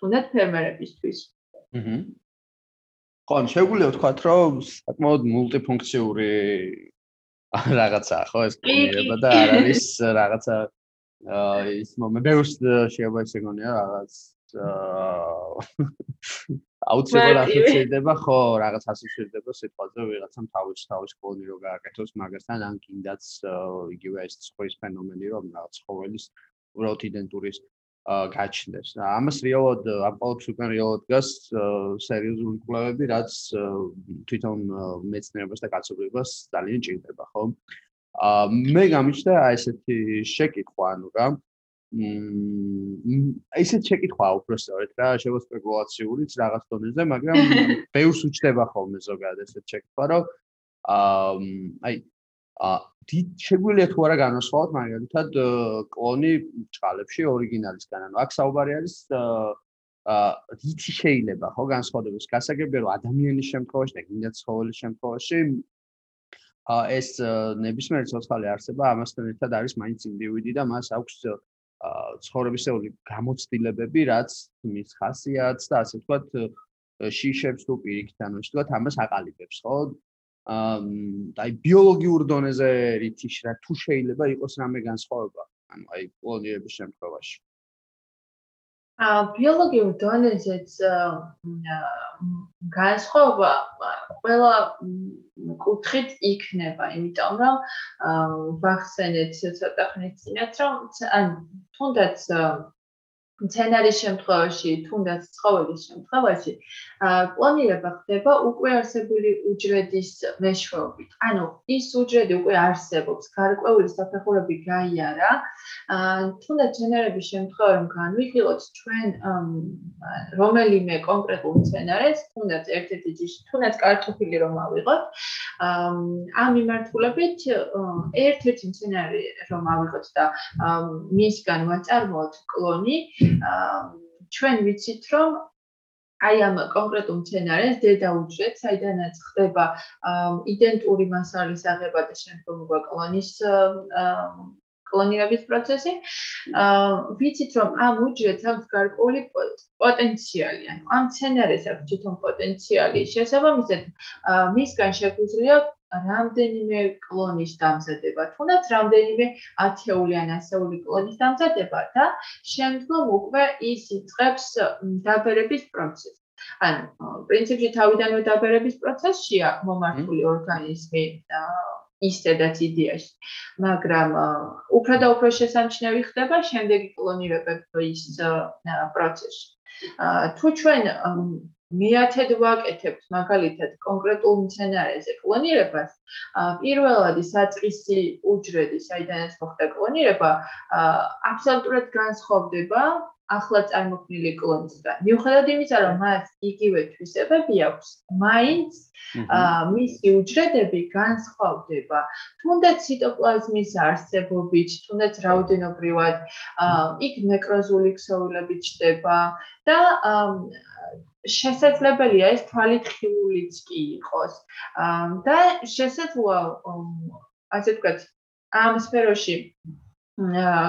[SPEAKER 2] თუნდაც ფერმერებისთვის.
[SPEAKER 1] აჰა. ხო, შეგვიძლია ვთქვათ, რომ საკმაოდ მულტიფუნქციური რაღაცაა, ხო, ეს კომბინირება და არ არის რაღაცა ის მომენტი, ბევრს შეიძლება ისე გონია რაღაც აა აუცილებლად ახერხება ხო რაღაც ასოციირდება სიტყვაზე ვიღაცამ თავის თავის კლონი რო გააკეთოს მაგასთან ან კიდაც იგივე ეს ცხოვის ფენომენი რომ რაღაც ცხოველის უბრალოდ იდენტურის გაჩნდეს. ამას რეალოდ აპოლობს უკან რეალოდ გას სერიოზული კვლევები, რაც თვითონ მეცნიერებას და კაცობრიობას ძალიან ჭირდება, ხო? აა მე გამიჩნდა ესეთი შეკითხვა, ანუ რა, მმ ისეთ შეკითხვაა უბრალოდ რა შევა სპეკულაციურიც რაღაც დონეზე, მაგრამ ბევრს უჩდება ხოლმე ზოგადად ესეთ შეკითხვა, რომ აა აი აა დიდ შეგვიძლია თუ არა განვასხვაოთ მაგალითად კლონი ჭყალებში ორიგინალისგან, ანუ აქ საუბარი არის აა რითი შეიძლება ხო განსხვავდეს გასაგებია რომ ადამიანის შემთხვევაში და კიდე ცხოველის შემთხვევაში ა ეს ნებისმიერი ცოცხალი არსება ამასთან ერთად არის მაინც ინდივიდი და მას აქვს ცხოვრებისეული გამოცდილებები, რაც მის ხასიათს და ასე ვთქვათ, შიშებს თუ პირიქით, ანუ ვთქვათ, ამას აყალიბებს, ხო? აა აი ბიოლოგიურ დონეზე რითი რა თუ შეიძლება იყოს რამე განსხვავება, ანუ აი კლონირების შემთხვევაში.
[SPEAKER 2] ა ბიოლოგიურ დონეზეც განსხვავება ყველა კუთხით იქნება, იმიტომ რომ ვახსენეთ ცოტა ხნის წინათ, რომ ან თუნდაც მცენარის შემთხვევაში, თუნდაც ცხოველის შემთხვევაში, კლონირება ხდება უკვე არსებული უჯრედის მეშვეობით. ანუ ის უჯრედი უკვე არსებობს, გარკვეული საფეხურები გაიარა. თუნდაც მცენარების შემთხვევაში რომ განვიხილოთ ჩვენ რომელიმე კონკრეტულ მცენარეს, თუნდაც ერთ-ერთი ჯიში, თუნდაც კარტოფილი რომ ავიღოთ, ამ მიმართულებით ერთ-ერთი მცენარე რომ ავიღოთ და მისგან ვაწარმოოთ კლონი, ჩვენ ვიცით რომ აი ამ კონკრეტულ მცენარეს დედა უჯრედს, საიდანაც ხდება იდენტური მასალის აღება და შემდგომ გვაკლონის კლონირების პროცესი. აა ვიცით რომ ამ უჯრედს აქვს გარკვეული პოტენციალი, ანუ ამ მცენარეს აქვს თვითონ პოტენციალი. შესაბამისად, მისგან შეგვიძლია რამდენიმე კლონის დამზადება, თუნდაც რამდენიმე ათეული ან ასეული კლონის დამზადება და შემდგომ უკვე ის იწყებს დაბერების პროცესს. ანუ პრინციპში თავიდანვე დაბერების პროცესშია მომართული ორგანიზმი ისედაც იდეაში. მაგრამ უფრო და უფრო შესამჩნევი ხდება შემდეგი კლონირებების პროცესი. თუ ჩვენ მეათედ ვაკეთებთ მაგალითად კონკრეტულ მცენარეზე კლონირებას, პირველად საწყისი უჯრედი, საიდანაც მოხდა კლონირება, აბსოლუტურად განსხვავდება ახლა წარმოქმნილი კლონისგან. მიუხედავად იმისა, რომ მას იგივე თვისებები აქვს, მაინც მისი უჯრედები განსხვავდება. თუნდაც ციტოპლაზმის არსებობით, თუნდაც რაოდენობრივად, იქ ნეკროზული ქსოვილები ჩდება და შესაძლებელია ეს თვალით ხიულიც კი იყოს. და შესაძლოა ასე ვთქვათ, ამ სფეროში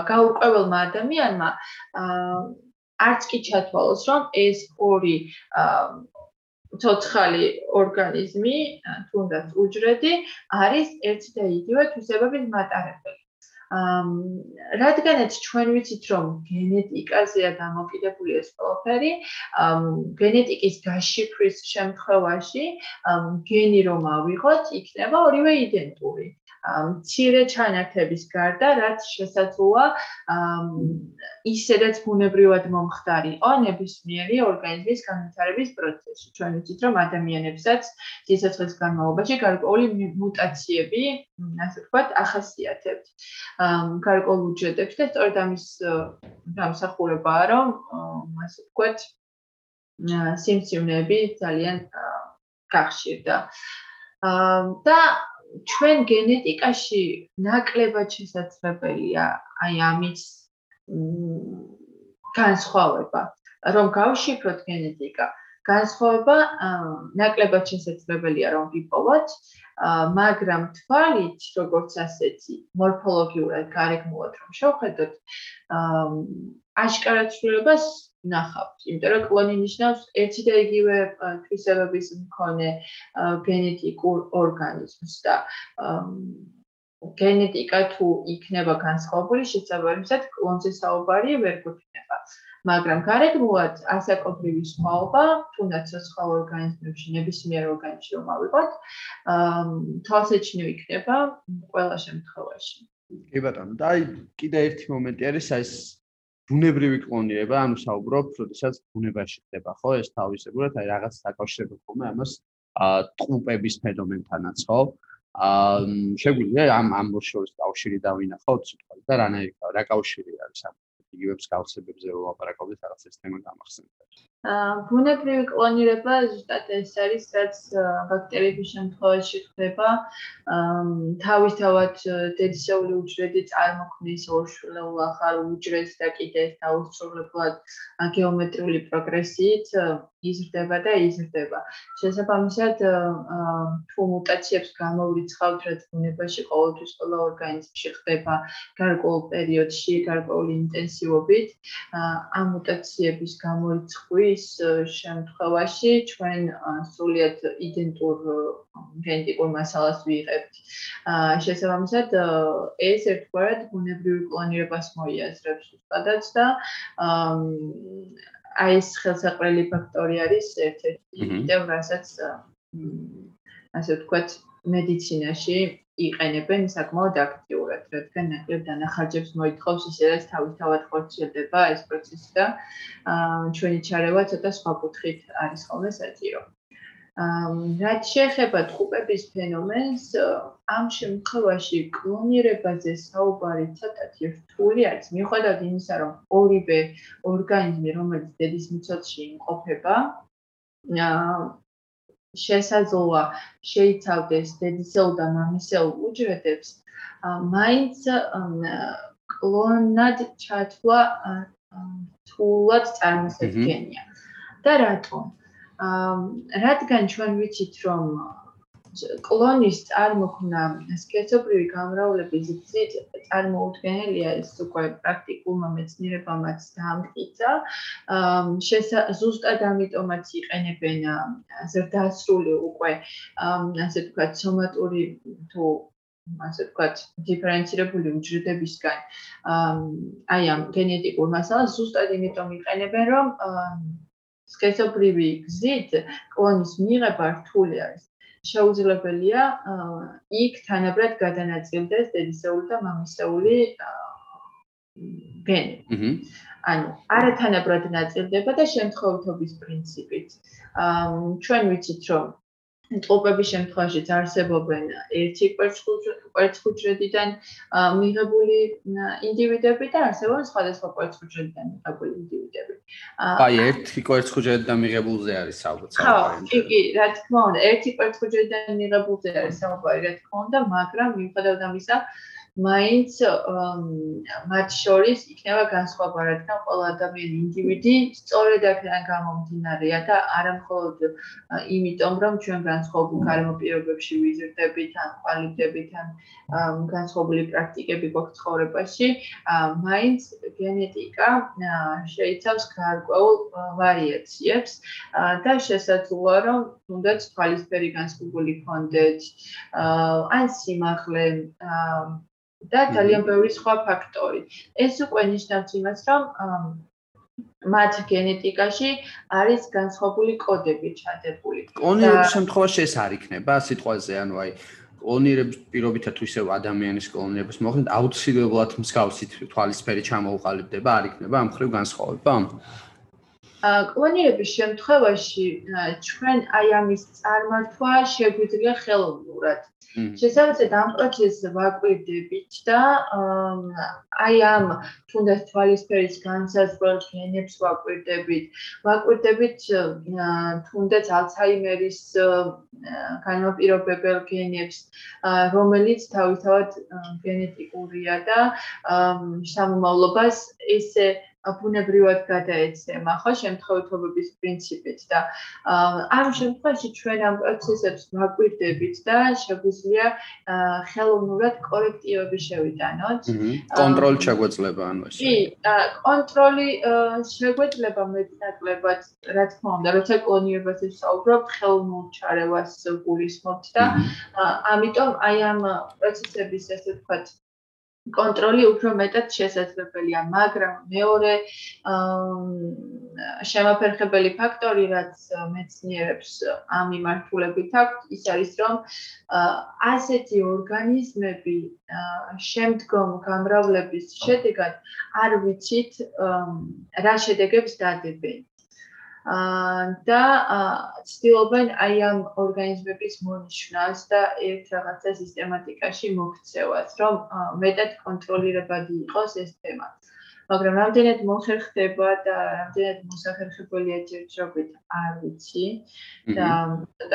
[SPEAKER 2] გაურკვეველმა ადამიანმა არც კი ჩათვალოს, რომ ეს ორი ცოცხალი ორგანიზმი, თუნდაც უჯრედი, არის ერთი და იგივე თვისებების მატარებელი. რადგანაც ჩვენ ვიცით რომ გენეტიკაზეა დამოკიდებული ეს ყველაფერი, გენეტიკის გაშიფრის შემთხვევაში გენი რომ ავიღოთ, იქნება ორივე იდენტური. მცირე ჩანართების გარდა, რაც შესაძლოა ისედაც ბუნებრივად მომხდარიყო ნებისმიერი ორგანიზმის განვითარების პროცესში. ჩვენ ვიცით, რომ ადამიანებსაც სიცოცხლის განმავლობაში გარკვეული მუტაციები, ასე ვთქვათ, ახასიათებთ. გარკვეულ უჯრედებში და სწორედ ამის დამსახურებაა, რომ ასე ვთქვათ, სიმსივნეები ძალიან გახშირდა. და ჩვენ გენეტიკაში ნაკლებად შესაძლებელია აი ამის განსხვავება, რომ გავშიფროთ გენეტიკა. განსხვავება ნაკლებად შესაძლებელია რომ ვიპოვოთ, მაგრამ თვალით, როგორც ასეთი, მორფოლოგიურად, გარეგნულად რომ შევხედოთ, აშკარად ცვლილებას ნახავთ. იმიტომ რომ კლონი ნიშნავს ერთი და იგივე თვისებების მქონე გენეტიკურ ორგანიზმს და გენეტიკა თუ იქნება განსხვავებული, შესაძლებლად კლონზე საუბარი ვერ გვექნება. მაგრამ გარეგნულად ასაკობრივი სხვაობა, თუნდაც სხვა ორგანიზმებში, ნებისმიერ ორგანიზმში რომ ავიღოთ, თვალსაჩინო იქნება ყველა შემთხვევაში.
[SPEAKER 1] კი ბატონო, და აი კიდე ერთი მომენტი არის ეს ბუნებრივი კლონირება, ანუ საუბრობ, როდესაც ბუნებაში ხდება, ხო, ეს თავისებურად, აი რაღაც დაკავშირება ხომ ამას ა ტყუპების ფენომენთანაც, ხო? ა შეგვიძლია ამ ამ შორის კავშირი დავინახოთ, თქო, და რანაირ რა კავშირი არის ამ იგივე მსგავსებებზე რომ ვაპარაკობდით რაღაც ეს თემა გამახსენეთ.
[SPEAKER 2] ბუნებრივი კლონირება ზუსტად ეს არის, რაც ბაქტერიების შემთხვევაში ხდება. თავისთავად დედისეული უჯრედი წარმოქმნის ორშვილეულ ახალ უჯრედს და კიდე ეს დაუსრულებლად გეომეტრიული პროგრესიით იზრდება და იზრდება. შესაბამისად, თუ მუტაციებს გამოვრიცხავთ, რაც ბუნებაში ყოველთვის ყველა ორგანიზმში ხდება გარკვეულ პერიოდში, გარკვეული ინტენსივობით, ამ მუტაციების გამორიცხვის ის შემთხვევაში ჩვენ სულიად იდენტურ გენეტიკურ მასალას ვიღებთ. შესაბამისად ეს ერთგვარად ბუნებრივი კლონირებას მოიაზრებს უბრალოდ და აი ეს ხელსაყრელი ფაქტორი არის ერთ-ერთი კიდევ რასაც ასე ვთქვათ მედიცინაში იყენებენ საკმაოდ აქტიურად, რადგან ნაკლებ დანახარჯებს მოითხოვს ისედაც თავისთავად ხორციელდება ეს პროცესი და ჩვენი ჩარევა ცოტა სხვა კუთხით არის ხოლმე საჭირო. რაც შეეხება ტყუპების ფენომენს, ამ შემთხვევაში კლონირებაზე საუბარი ცოტათი რთული არის, მიუხედავად იმისა, რომ ორივე ორგანიზმი, რომელიც დედის მიცოცხლში იმყოფება, შესაძლოა შეიცავდეს დედისელ და მამისელ უჯრედებს, მაინც კლონად ჩათვლა თულად წარმოსადგენია. და რატომ? რადგან ჩვენ ვიცით, რომ კლონის წარმოქმნა სქესობრივი გამრავლების გზით წარმოუდგენელია ეს უკვე პრაქტიკულმა მეცნიერებამაც დაამტკიცა. ზუსტად ამიტომაც იყენებენ ზრდასრული უკვე ასე ვთქვათ სომატური თუ ასე ვთქვათ დიფერენცირებული უჯრედებისგან აი ამ გენეტიკურ მასალას ზუსტად იმიტომ იყენებენ რომ სქესობრივი გზით კლონის მიღება რთული არის. შეუძლებელია იქ თანაბრად გადანაწილდეს დედისეული და მამისეული გენი. ანუ არათანაბრად ნაწილდება და შემთხვევითობის პრინციპით. აა ჩვენ ვიცით რომ ტოპების შემთხვევაშიც არსებობენ ერთი კვერცხუჯრედიდან მიღებული ინდივიდები და არსებობენ სხვადასხვა კვერცხუჯრედიდან მიღებული ინდივიდები.
[SPEAKER 1] აი, ერთი კვერცხუჯრედიდან მიღებულზე არის საუბარი.
[SPEAKER 2] ხო, კი, კი, რა თქმა უნდა, ერთი კვერცხუჯრედიდან მიღებულზე არის საუბარი, რა თქმა უნდა, მაგრამ მიუხედავად ამისა, მაინც მათ შორის იქნება განსხვავება, რადგან ყველა ადამიანი ინდივიდი სწორედ აქედან გამომდინარეა და არა მხოლოდ იმიტომ, რომ ჩვენ განსხვავებულ გარემო პირობებში ვიზრდებით, ან ყალიბდებით, ან განსხვავებული პრაქტიკები გვაქვს ცხოვრებაში, მაინც გენეტიკა შეიცავს გარკვეულ ვარიაციებს და შესაძლოა, რომ თუნდაც თვალისფერი განსხვავებული კონდეთ, ან სიმაღლე და ძალიან ბევრი სხვა ფაქტორი. ეს უკვე ნიშნავს იმას, რომ მათ გენეტიკაში არის განსხვავებული კოდები ჩადებული.
[SPEAKER 1] კონიერების შემთხვევაში ეს არ იქნება სიტყვაზე, ანუ აი კლონირების პირობითა თუ ისევ ადამიანის კლონირებას მოხდეთ აუცილებლად მსგავსი თვალისფერი ჩამოუყალიბდება, არ იქნება ამ ხრივ განსხვავება?
[SPEAKER 2] კლონირების შემთხვევაში ჩვენ აი ამის წარმართვა შეგვიძლია ხელოვნურად. შესაძლოა ამ პროცესს ვაკვირდებით და აი ამ თუნდაც თვალისფერის განსაზღვრელ გენებს ვაკვირდებით, ვაკვირდებით თუნდაც ალცჰაიმერის განმაპირობებელ გენებს, რომელიც თავისთავად გენეტიკურია და სამომავლობას ესე ბუნებრივად გადაეცემა, ხო, შემთხვევითობების პრინციპით და ამ შემთხვევაში ჩვენ ამ პროცესებს ვაკვირდებით და შეგვიძლია ხელოვნურად კორექტივები შევიტანოთ.
[SPEAKER 1] კონტროლი შეგვეძლება ანუ ეს.
[SPEAKER 2] კი, კონტროლი შეგვეძლება მეტნაკლებად, რა თქმა უნდა, როცა კლონირებაზე ვსაუბრობ, ხელოვნურ ჩარევას გულისხმობთ და ამიტომ აი ამ პროცესების ესე ვთქვათ კონტროლი უფრო მეტად შესაძლებელია, მაგრამ მეორე შემაფერხებელი ფაქტორი, რაც მეცნიერებს ამ იმართულებით აქვს, ის არის, რომ ასეთი ორგანიზმები შემდგომ გამრავლების შედეგად არ ვიცით რა შედეგებს დადებენ. და ცდილობენ აი ამ ორგანიზმების მონიშნას და ერთ რაღაცა სისტემატიკაში მოქცევას, რომ მეტად კონტროლირებადი იყოს ეს თემა. მაგრამ რამდენად მოხერხდება და რამდენად მოსახერხებელია ჯერჯერობით არ ვიცი და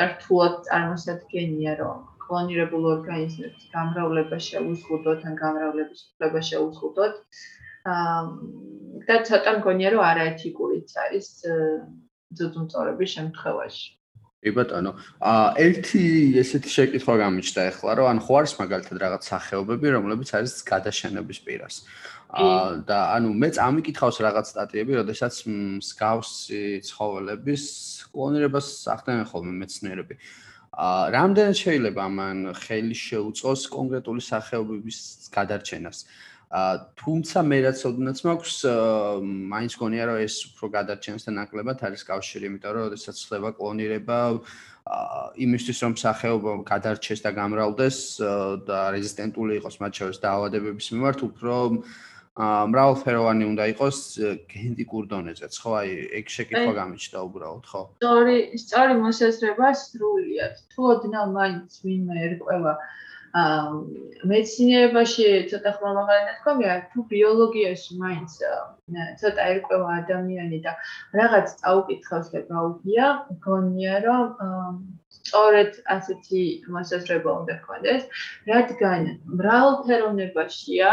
[SPEAKER 2] დართულად წარმოსადგენია რომ კლონირებულ ორგანიზმებს გამრავლება შეუძლოთ ან გამრავლების უფლება შეუძლოთ. აა და ცოტა მგონია რომ არაეთიკურიც არის ძუძუმწოვრების შემთხვევაში.
[SPEAKER 1] კი ბატონო, აა ერთი ესეთი შეკითხვა გამიჩნდა ახლა, რომ ან ხო არის მაგალითად რაღაც სახეობები, რომლებიც არის გადაშენების პირას. აა და ანუ მე წამიკითხავს რაღაც სტატიები, როდესაც მსგავსი ცხოველების კლონირებას ახდენენ ხოლმე მეცნიერები. აა რამდენად შეიძლება ამან ხელი შეუწყოს კონკრეტული სახეობების გადარჩენას? აა თუმცა მე რაც ოდნაც მაქვს მაინც გონია რომ ეს უფრო გადარჩენსთან ნაკლებად არის კავშირი, იმიტომ რომ შესაძლოა ცლება კლონირება აა იმისთვის რომ სახეობა გადარჩეს და გამრავლდეს და რეზისტენტული იყოს მათ შორის დაავადებების მიმართ, უფრო აა მრავალფეროვანი უნდა იყოს გენეტიკურ დონეზეც, ხო? აი ეგ შეკითხვა გამიჩნდა უბრალოდ, ხო?
[SPEAKER 2] სწორი, სწორი მოსაზრება სრულიად. თუ ოდნავ მაინც ვინმე ერკვევა მეცნიერებაში ცოტა ხმამაღალი ნათქვამია, თუ ბიოლოგიაში მაინც ცოტა ერკვევა ადამიანი და რაღაც წაუკითხავს და გაუგია, გონია რომ სწორედ ასეთი მოსაზრება უნდა გქონდეს, რადგან მრავალფეროვნებაშია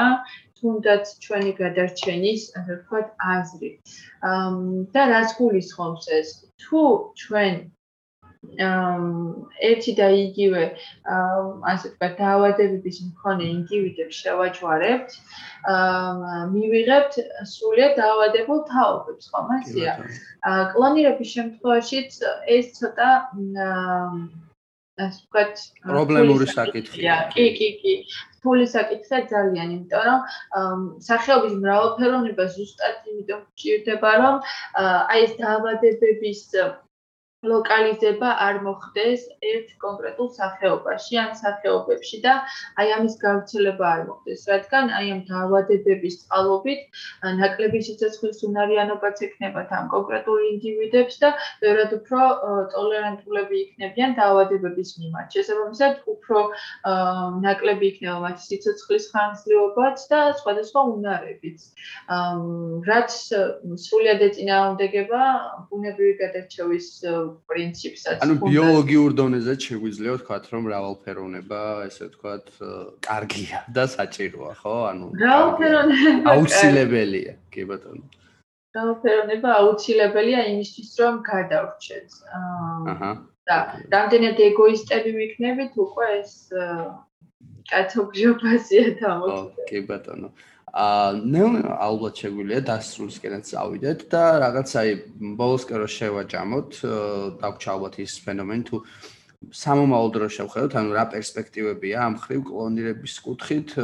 [SPEAKER 2] თუნდაც ჩვენი გადარჩენის, ასე ვთქვათ, აზრი. და რას გულისხმობს ეს? თუ ჩვენ ერთი და იგივე ასე ვთქვათ დაავადებების მქონე ინდივიდებს შევაჯვარებთ მივიღებთ სრულიად დაავადებულ თაობებს ხომ ასეა? კლონირების შემთხვევაშიც ეს ცოტა ასე ვთქვათ
[SPEAKER 1] პრობლემური საკითხია.
[SPEAKER 2] კი კი კი. ფული საკითხია ძალიან იმიტომ რომ სახეობის მრავალფეროვნება ზუსტად იმიტომ გჭირდება რომ აი ეს დაავადებების ლოკალიზება არ მოხდეს ერთ კონკრეტულ სახეობაში ან სახეობებში და აი ამის გავრცელება არ მოხდეს, რადგან აი ამ დაავადებების წყალობით ნაკლები სიცოცხლის უნარიანობაც ექნებათ ამ კონკრეტულ ინდივიდებს და ბევრად უფრო ტოლერანტულები იქნებიან დაავადებების მიმართ. შესაბამისად, უფრო ნაკლები იქნება მათი სიცოცხლის ხანგრძლივობაც და სხვადასხვა უნარებიც. რაც სრულად ეწინააღმდეგება ბუნებრივი გადარჩევის პრინციპსაც.
[SPEAKER 1] ანუ ბიოლოგიურ დონეზე შეგვიძლია ვთქვათ, რომ მრავალფეროვნება, ესე ვთქვათ, კარგია და საჭიროა, ხო? ანუ
[SPEAKER 2] მრავალფეროვნება
[SPEAKER 1] აუცილებელია, კი ბატონო.
[SPEAKER 2] მრავალფეროვნება აუცილებელია იმისთვის, რომ გადავრჩეთ. აჰა. და რამდენად ეგოისტები ვიქნებით, უკვე ეს კაცობრიობაზია თამოქცე.
[SPEAKER 1] კი ბატონო. აა ალბათ შეგვიძლია დასრულისკენაც წავიდეთ და რაღაც აი ბოლოსკენ რო შევაჭამოთ დაგჭა ალბათ ის ფენომენი თუ სამომავლო დრო შევხედოთ ანუ რა პერსპექტივებია ამ ხრივ კლონირების კუთხით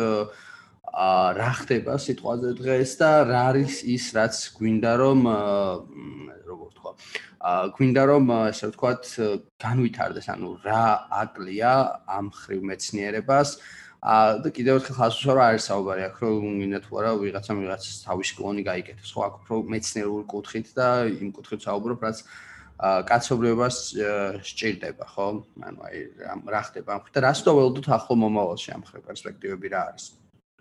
[SPEAKER 1] რა ხდება სიტყვაზე დღეს და რა არის ის რაც გვინდა რომ როგორ თქვა გვინდა რომ ესე ვთქვათ განვითარდეს ანუ რა აკლია ამ ხრივ მეცნიერებას და კიდევ ერთხელ ხას უშავ რა არის საუბარი აქ რომ გინდა თუ არა ვიღაცა ვიღაც თავის კლონი გაიგეთოს ხო აქ უფრო მეცნიერულ კუთხით და იმ კუთხით საუბრობ რაც კაცობრიობას სჭირდება ხო? ანუ აი რა ხდება ამ ხდა რას თქო ახლო მომავალში ამ ხრი პერსპექტივები რა არის?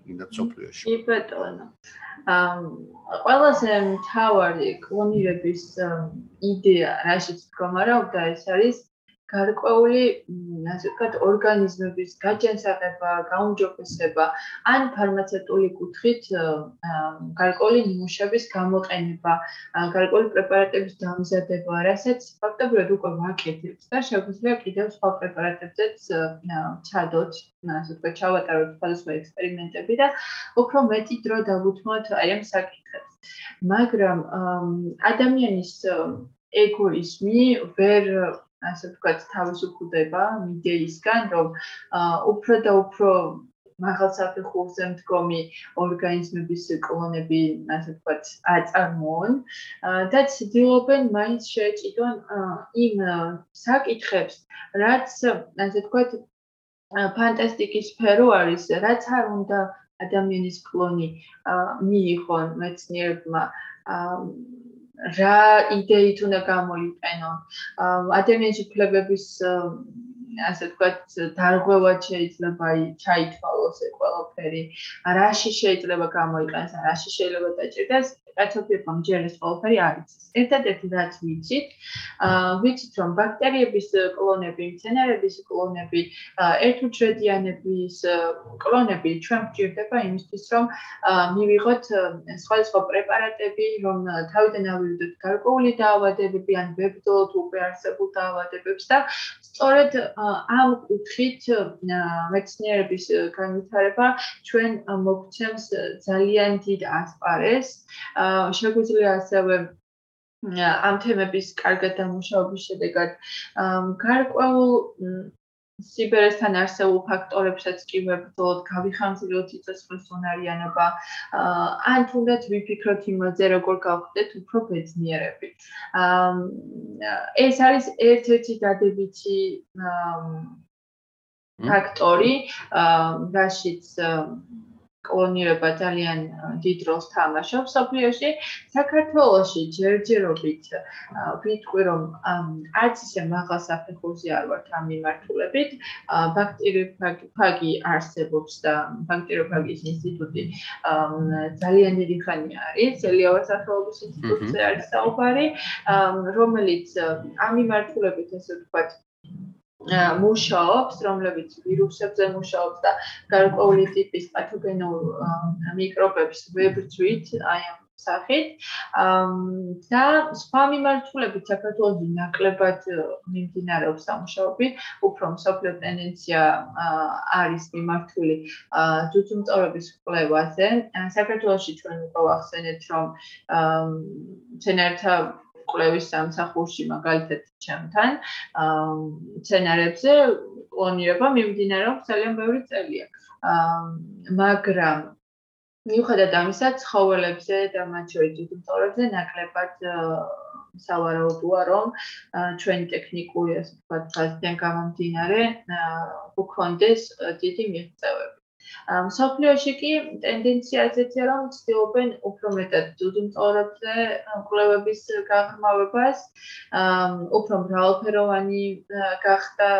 [SPEAKER 1] გინდა სოფლიოში
[SPEAKER 2] კი ბეტონო ამ ყველაზე მთავარი კლონირების იდეა რაშიც მდგომარეობდა ეს არის გარკვეული ასე ვთქვათ ორგანიზმების გაჯანსაღება, გაუმჯობესება ან ფარმაცევტული კუთხით გარკვეული ნიმუშების გამოყენება, გარკვეული პრეპარატების დამზადება, რასაც ფაქტობრივად უკვე ვაკეთებთ და შეგვიძლია კიდევ სხვა პრეპარატებზეც ჩადოთ, ასე ვთქვათ, ჩავატაროთ სხვადასხვა ექსპერიმენტები და უფრო მეტი დრო დავუთმოთ აი ამ საკითხებს. მაგრამ ადამიანის ეგოიზმი ვერ ასე ვთქვათ, თავისუფლდება მიდეისგან, რომ უფრო და უფრო მაღალ საფეხურზე მდგომი ორგანიზმების კლონები, ასე ვთქვათ, აწარმოონ და ცდილობენ მაინც შეეჭიდონ იმ საკითხებს, რაც ასე ვთქვათ, ფანტასტიკის სფერო არის, რაც არ უნდა ადამიანის კლონი მიიღონ მეცნიერებმა რა იდეით უნდა გამოიყენონ ადამიანის უფლებების ასე ვთქვათ დარღვევად შეიძლება ჩაითვალოს ეს ყველაფერი. რაში შეიძლება გამოიყენოს რაში შეიძლება დაჭირდეს კაცობრიობა მჯერეს ყველაფერი არის. ერთადერთი რაც ვიცით, აა ვიცით რომ ბაქტერიების კლონები, მცენარეების კლონები, ერთუჯრედიანების კლონები ჩვენ გვჭირდება იმისთვის, რომ მივიღოთ სხვადასხვა პრეპარატები, რომ თავიდან ავიდოთ გარკვეული დაავადებები ან ვებრძოლოთ უკვე არსებულ დაავადებებს და სწორედ ამ კუთხით მეცნიერების განვითარება ჩვენ მოგცემს ძალიან დიდ ასპარეს. შეგვიძლია ასევე ამ თემების კარგად დამუშავების შედეგად გარკვეულ სიბერესთან არსებულ ფაქტორებსაც კი ვებრძოლოთ, გავიხანძროთ ციცოცხლის უნარიანობა, ან თუნდაც ვიფიქროთ იმაზე, როგორ გავხდეთ უფრო ბედნიერები. ეს არის ერთ-ერთი დადებითი ფაქტორი, რაშიც კლონირება ძალიან დიდ როლს თამაშობს სოფლიოში. საქართველოში ჯერჯერობით ვიტყვი რომ არც ისე მაღალ საფეხურზე არ ვართ ამ მიმართულებით. ბაქტერიოფაგი არსებობს და ბაქტერიოფაგის ინსტიტუტი ძალიან დიდი ხანი არის. ელიავა სახელობის ინსტიტუტზე არის საუბარი, რომელიც ამ მიმართულებით ესე ვთქვათ მუშაობს, რომლებიც ვირუსებზე მუშაობს და გარკვეული ტიპის პათოგენურ მიკრობებს ვებრძვით, აი ამ სახით. და სხვა მიმართულებით საქართველოს ნაკლებად მიმდინარეობს სამუშაოები, უფრო მსოფლიო ტენდენცია არის მიმართული ძუძუმწოვრების კვლევაზე. საქართველოში ჩვენ უკვე ვახსენეთ, რომ ცენერთა კვლევის სამსახურში მაგალითად ჩემთან სცენარებზე პლანირება მიმდინარეობს ძალიან ბევრი წელია. მაგრამ მიუხედავად ამისა, ცხოველებზე და მათ შორის ძუძუმწოვრებზე ნაკლებად სავარაუდოა, რომ ჩვენი ტექნიკური, ასე ვთქვათ, ფაზიდან გამომდინარე, უქონდეს დიდი მიღწევები. სოფლიოში კი ტენდენცია ასეთია, რომ ცდილობენ უფრო მეტად ძუძუმწოვრებზე კვლევების გაღრმავებას, უფრო მრავალფეროვანი გახდა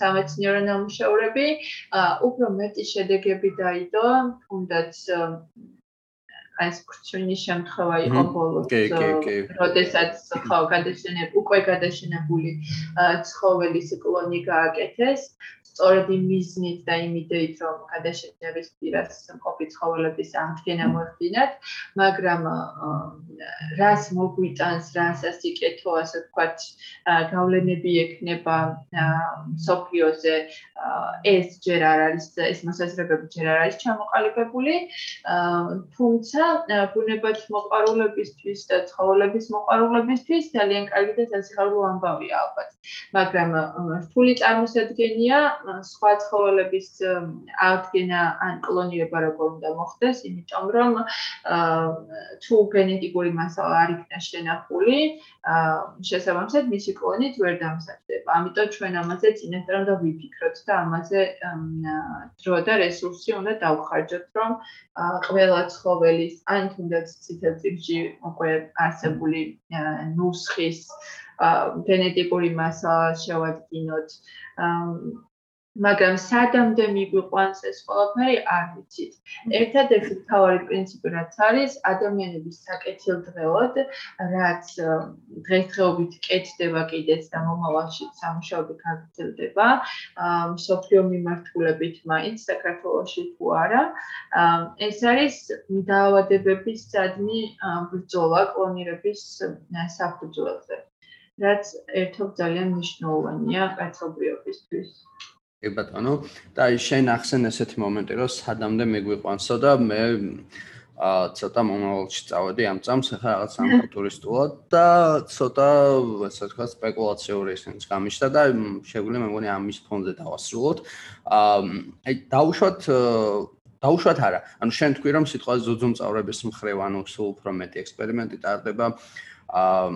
[SPEAKER 2] სამეცნიერო ნამუშევრები, უფრო მეტი შედეგები დაიდო, თუნდაც აი ეს ქრჩვენი შემთხვევა იყო ბოლოს. კი, კი, კი. როდესაც ხო გადაშენებული, უკვე გადაშენებული ცხოველის კლონი გააკეთეს, სწორედ იმ მიზნით და იმ იდეით, რომ გადაშენების პირას მყოფი ცხოველების აღდგენა მოხდინათ, მაგრამ რას მოგვიტანს, რას ასიკეთო, ასე ვთქვათ, გავლენები ექნება სოფიოზე, ეს ჯერ არ არის, ეს მოსაზრებები ჯერ არ არის ჩამოყალიბებული, თუმცა ბუნებად მოყარულებისთვის და ცხოველების მოყარულებისთვის ძალიან კარგი და სასიხარულო ამბავია ალბათ. მაგრამ რთული წარმოსადგენია სხვა ცხოველების აღდგენა ან კლონირება როგორ უნდა მოხდეს, იმიტომ რომ თუ გენეტიკური მასალა არ იქნა შენახული, შესაბამისად მისი კლონით ვერ დამზადდება. ამიტომ ჩვენ ამაზე წინასწარ უნდა ვიფიქროთ და ამაზე დრო და რესურსი უნდა დავხარჯოთ, რომ ყველა ცხოველის ან თუნდაც ციტოწილში უკვე არსებული ნუსხის გენეტიკური მასალა შევადგინოთ. მაგრამ სადამდე მიგვიყვანს ეს ყველაფერი არ ვიცით. ერთადერთი თავარი პრინციპი რაც არის ადამიანების საკეთილდღეოდ, რაც დღესდღეობით კეთდება კიდეც და მომავალში სამუშაოები გაგრძელდება, სოფიო მიმართულებით მაინც საქართველოსში თუ არა, ეს არის დაავადებების სადმი ბრძოლა კლონირების საფუძველზე. რაც ერთობ ძალიან მნიშვნელოვანია კაცობრიობისთვის.
[SPEAKER 1] კი ბატონო, და შენ ახსენ ესეთი მომენტი, რომ სადამდე მეგვიყვანსო და მე აა ცოტა მომავალში წავედი ამ წამს, ახლა რაღაც სამფუტურისტულად და ცოტა ასე ვთქვათ, სპეკულაციური ისინიც გამიშთა და შეგვიძლია მე მგონი ამის ფონზე დავასრულოთ. აა აი დაუშვათ დაუშვათ არა. ანუ შენ თქვი რომ სიტყვა ზუძუმწავრების მხრივ, ანუ სულ უფრო მეტი ექსპერიმენტი ტარდება. აა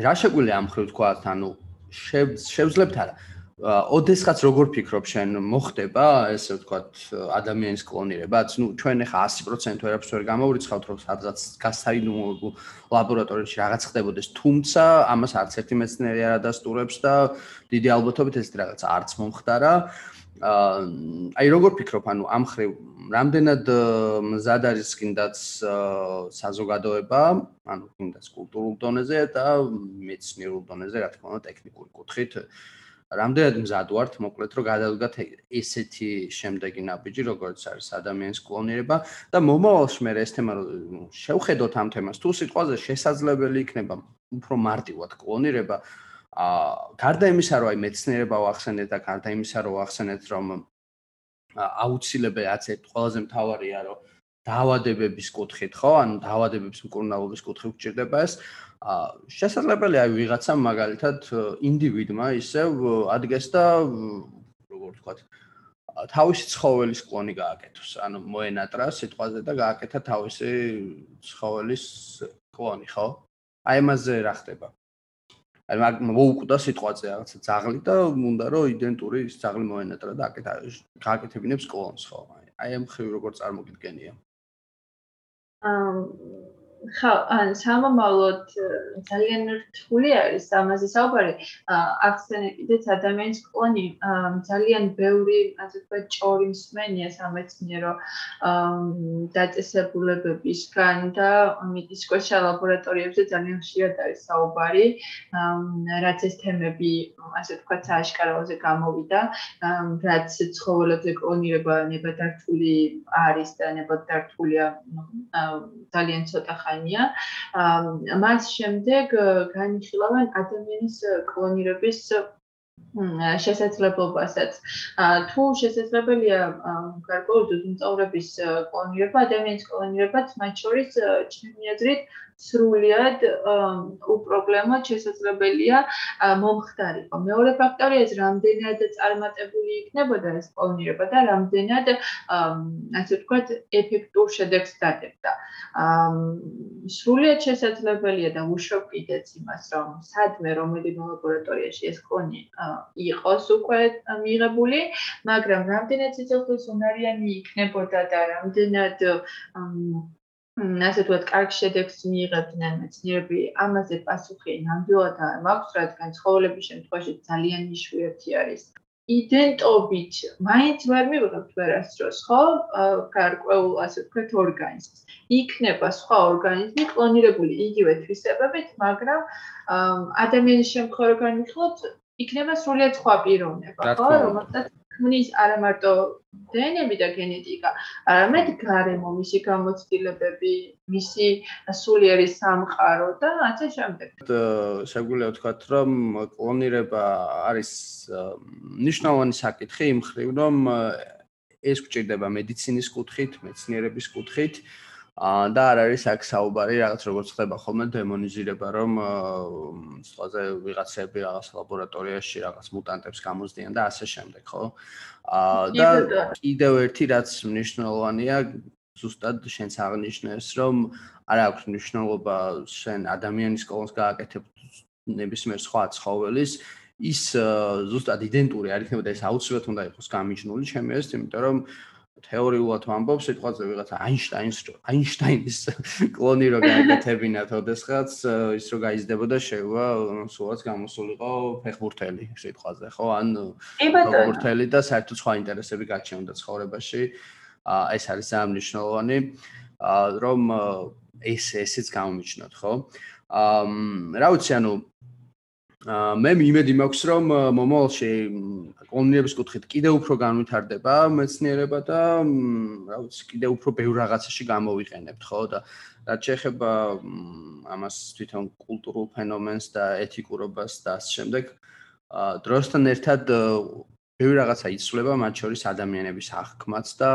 [SPEAKER 1] რა შეგვიძლია ამ მხრივ თქვათ, ანუ შევძლებთ არა? ოდესღაც როგორ ფიქრობ შენ? მოხდება ესე ვთქვათ ადამიანის კლონირებაც? ნუ ჩვენ ახლა 100% ვერაფერს ვერ გამოვრიცხავთ რომ სადღაც გასაინუმებულ ლაბორატორიაში რაღაც ხდებოდეს თუმცა ამას არც ერთი მეცნიერი არ ადასტურებს და დიდი ალბათობით ეს რაღაც არც მომხდარა. აი როგორ ფიქრობ? ანუ ამ ხრივ რამდენად მზად არის კიდაც საზოგადოება ანუ კიდაც კულტურულ დონეზე და მეცნიერულ დონეზე რა თქმა უნდა ტექნიკური კუთხით რამდენად მზად ვართ მოკლედ რომ გადავდგათ ესეთი შემდეგი ნაბიჯი როგორც არის ადამიანის კლონირება და მომავალში მე ეს თემა შევხედოთ ამ თემას თუ სიტყვაზე შესაძლებელი იქნება უფრო მარტივად კლონირება ა გარდა იმისა რომ აი მეცნიერება ვახსენეთ და გარდა იმისა რომ ვახსენეთ რომ აუცილებელია ერთ ყველაზე მთავარია რომ დაავადებების კუთხით ხო? ანუ დაავადებების მკურნალობის კუთხით გჭირდება ეს შესაძლებელია ვიღაცამ მაგალითად ინდივიდმა ისევ ადგეს და როგორ ვთქვა თავისი ცხოველის კლონი გააკეთოს. ანუ მოენატრა სიტყვაზე და გააკეთა თავისი ცხოველის კლონი, ხო? აი ამაზე რა ხდება? აი მაგ მოუკვდა სიტყვაზე რაღაცა ძაღლი და უნდა რომ იდენტური ძაღლი მოენატრა და აკეთა გააკეთებინებს კლონს, ხო? აი ამ ხრივ როგორ წარმოგიდგენია?
[SPEAKER 2] აა ხა ან სამომავლოდ ძალიან რთული არის ამაზე საუბარი. ახსენე კიდეც ადამიანის კლონი ძალიან ბევრი, ასე ვთქვათ, ჭორი მსმენია სამეცნიერო დაწესებულებებისგან და ამიტის კოშა ლაბორატორიებზე ძალიან ხშირად არის საუბარი, რაც ეს თემები, ასე ვთქვათ, სააშკაროზე გამოვიდა, რაც ცხოველებზე კლონირება ნებადართული არის და ნებადართულია ძალიან ცოტა ხანია. მას შემდეგ განიხილავენ ადამიანის კლონირების შესაძლებლობასაც. თუ შესაძლებელია გარკვეული ძუძუმწოვრების კლონირება, ადამიანის კლონირებაც მათ შორის ჩემი აზრით სრულიად უპრობლემოდ შესაძლებელია მომხდარიყო. მეორე ფაქტორია ეს რამდენად წარმატებული იქნებოდა ეს კლონირება და რამდენად ასე ვთქვათ ეფექტურ შედეგს დადებდა. სრულიად შესაძლებელია და უშობ კიდეც იმას, რომ სადმე რომელი ლაბორატორიაში ეს კლონი იყოს უკვე მიღებული, მაგრამ რამდენად სიცოცხლის უნარიანი იქნებოდა და რამდენად ასე ვთქვათ, კარგ შედეგს მიიღებდნენ მეცნიერები, ამაზე პასუხი ნამდვილად არ მაქვს, რადგან ცხოველების შემთხვევაში ძალიან მნიშვნელოვანი არის. იდენტობით მაინც ვერ მივიღებთ ვერასდროს, ხო? გარკვეულ ასე ვთქვათ ორგანიზმს. იქნება სხვა ორგანიზმი კლონირებული იგივე თვისებებით, მაგრამ ადამიანის შემთხვევაში განიხილოთ, იქნება სრულიად სხვა პიროვნება, ხო? რომელსაც ქმნის არა მარტო დნმ და გენეტიკა, არამედ გარემო, მისი გამოცდილებები, მისი სულიერი სამყარო და ასე შემდეგ.
[SPEAKER 1] შეგვიძლია ვთქვათ, რომ კლონირება არის ნიშნავანი საკითხი იმ ხრივ, რომ ეს გვჭირდება მედიცინის კუთხით, მეცნიერების კუთხით. აა და არ არის აქ საუბარი რაღაც როგორც ხდება ხოლმე დემონიზირება, რომ სხვაზე ვიღაცები რაღაც ლაბორატორიაში რაღაც მუტანტებს გამოზდიან და ასე შემდეგ, ხო? აა და კიდევ ერთი რაც მნიშვნელოვანია, ზუსტად შენც აღნიშნეს, რომ არ აქვს მნიშვნელობა შენ ადამიანის კოლონს გააკეთებ ნებისმიერ სხვა ცხოველის ის ზუსტად იდენტური არ იქნება და ეს აუცილებლად უნდა იყოს გამიჯნული ჩემი აზრით, იმიტომ რომ თეორიულად ვამბობ სიტყვაზე ვიღაცა აინშტაინს აინშტაინის კლონი რო გააკეთებინათ ოდესღაც ის რო გაიზრდებოდა შევა სულაც გამოსულიყო ფეხბურთელი სიტყვაზე ხო? ან ფეხბურთელი და საერთოდ სხვა ინტერესები გაჩნდა ცხოვრებაში. ეს არის სამნიშნულოვანი რომ ეს ესეც გამომიჩნოთ ხო? აა რა ვიცი ანუ მე იმედი მაქვს რომ მომავალში კონკრეტების კუთხით კიდევ უფრო განვითარდება მეცნიერება და რა ვიცი კიდევ უფრო ბევრ რაღაცაში გამოვიყენებთ ხო? და რაც შეეხება ამას თვითონ კულტურულ ფენომენს და ეთიკურობას და ამ შემდეგ დროსთან ერთად ბევრ რაღაცა იცვლება მათ შორის ადამიანების აღქმაც და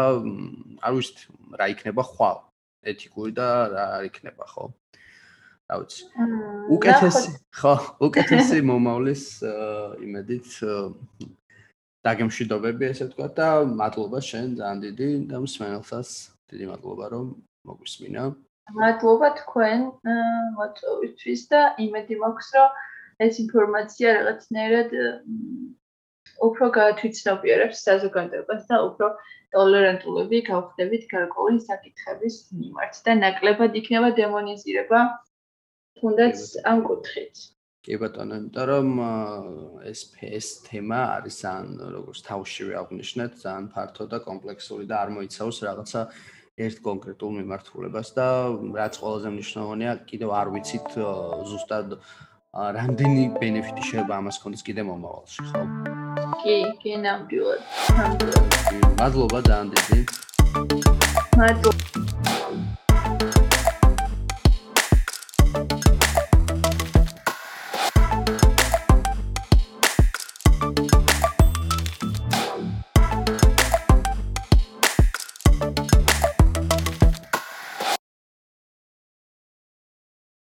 [SPEAKER 1] არ ვიცი რა იქნება ხვალ ეთიკური და რა არ იქნება ხო რა ვიცი. უკეთესი, ხო, უკეთესი მომავლის იმედით დაგემშვიდობები ესე ვთქვა და მადლობა შენ ძალიან დიდი და მსმენელსაც დიდი მადლობა რომ მოგვისმინა.
[SPEAKER 2] მადლობა თქვენ მოწვევისთვის და იმედი მაქვს რომ ეს ინფორმაცია რაღაცნაირად უფრო გაათვიცნობიერებს საზოგადოებას და უფრო ტოლერანტულები გავხდებით გარკვეული საკითხების მიმართ და ნაკლებად იქნება დემონიზირება თუნდაც ამ კუთხით.
[SPEAKER 1] კი ბატონო, იმიტომ რომ ეს ეს თემა არის ან როგორც თავშივე აღნიშნეთ, ძალიან ფართო და კომპლექსური და არ მოიცავს რაღაცა ერთ კონკრეტულ მიმართულებას და რაც ყველაზე მნიშვნელოვანია, კიდევ არ ვიცით ზუსტად რამდენი ბენეფიტი შეიძლება ამას კონდეს კიდე მომავალში, ხო?
[SPEAKER 2] კი, კი, ნამდვილად.
[SPEAKER 1] მადლობა ძალიან დიდი.
[SPEAKER 2] მადლობა.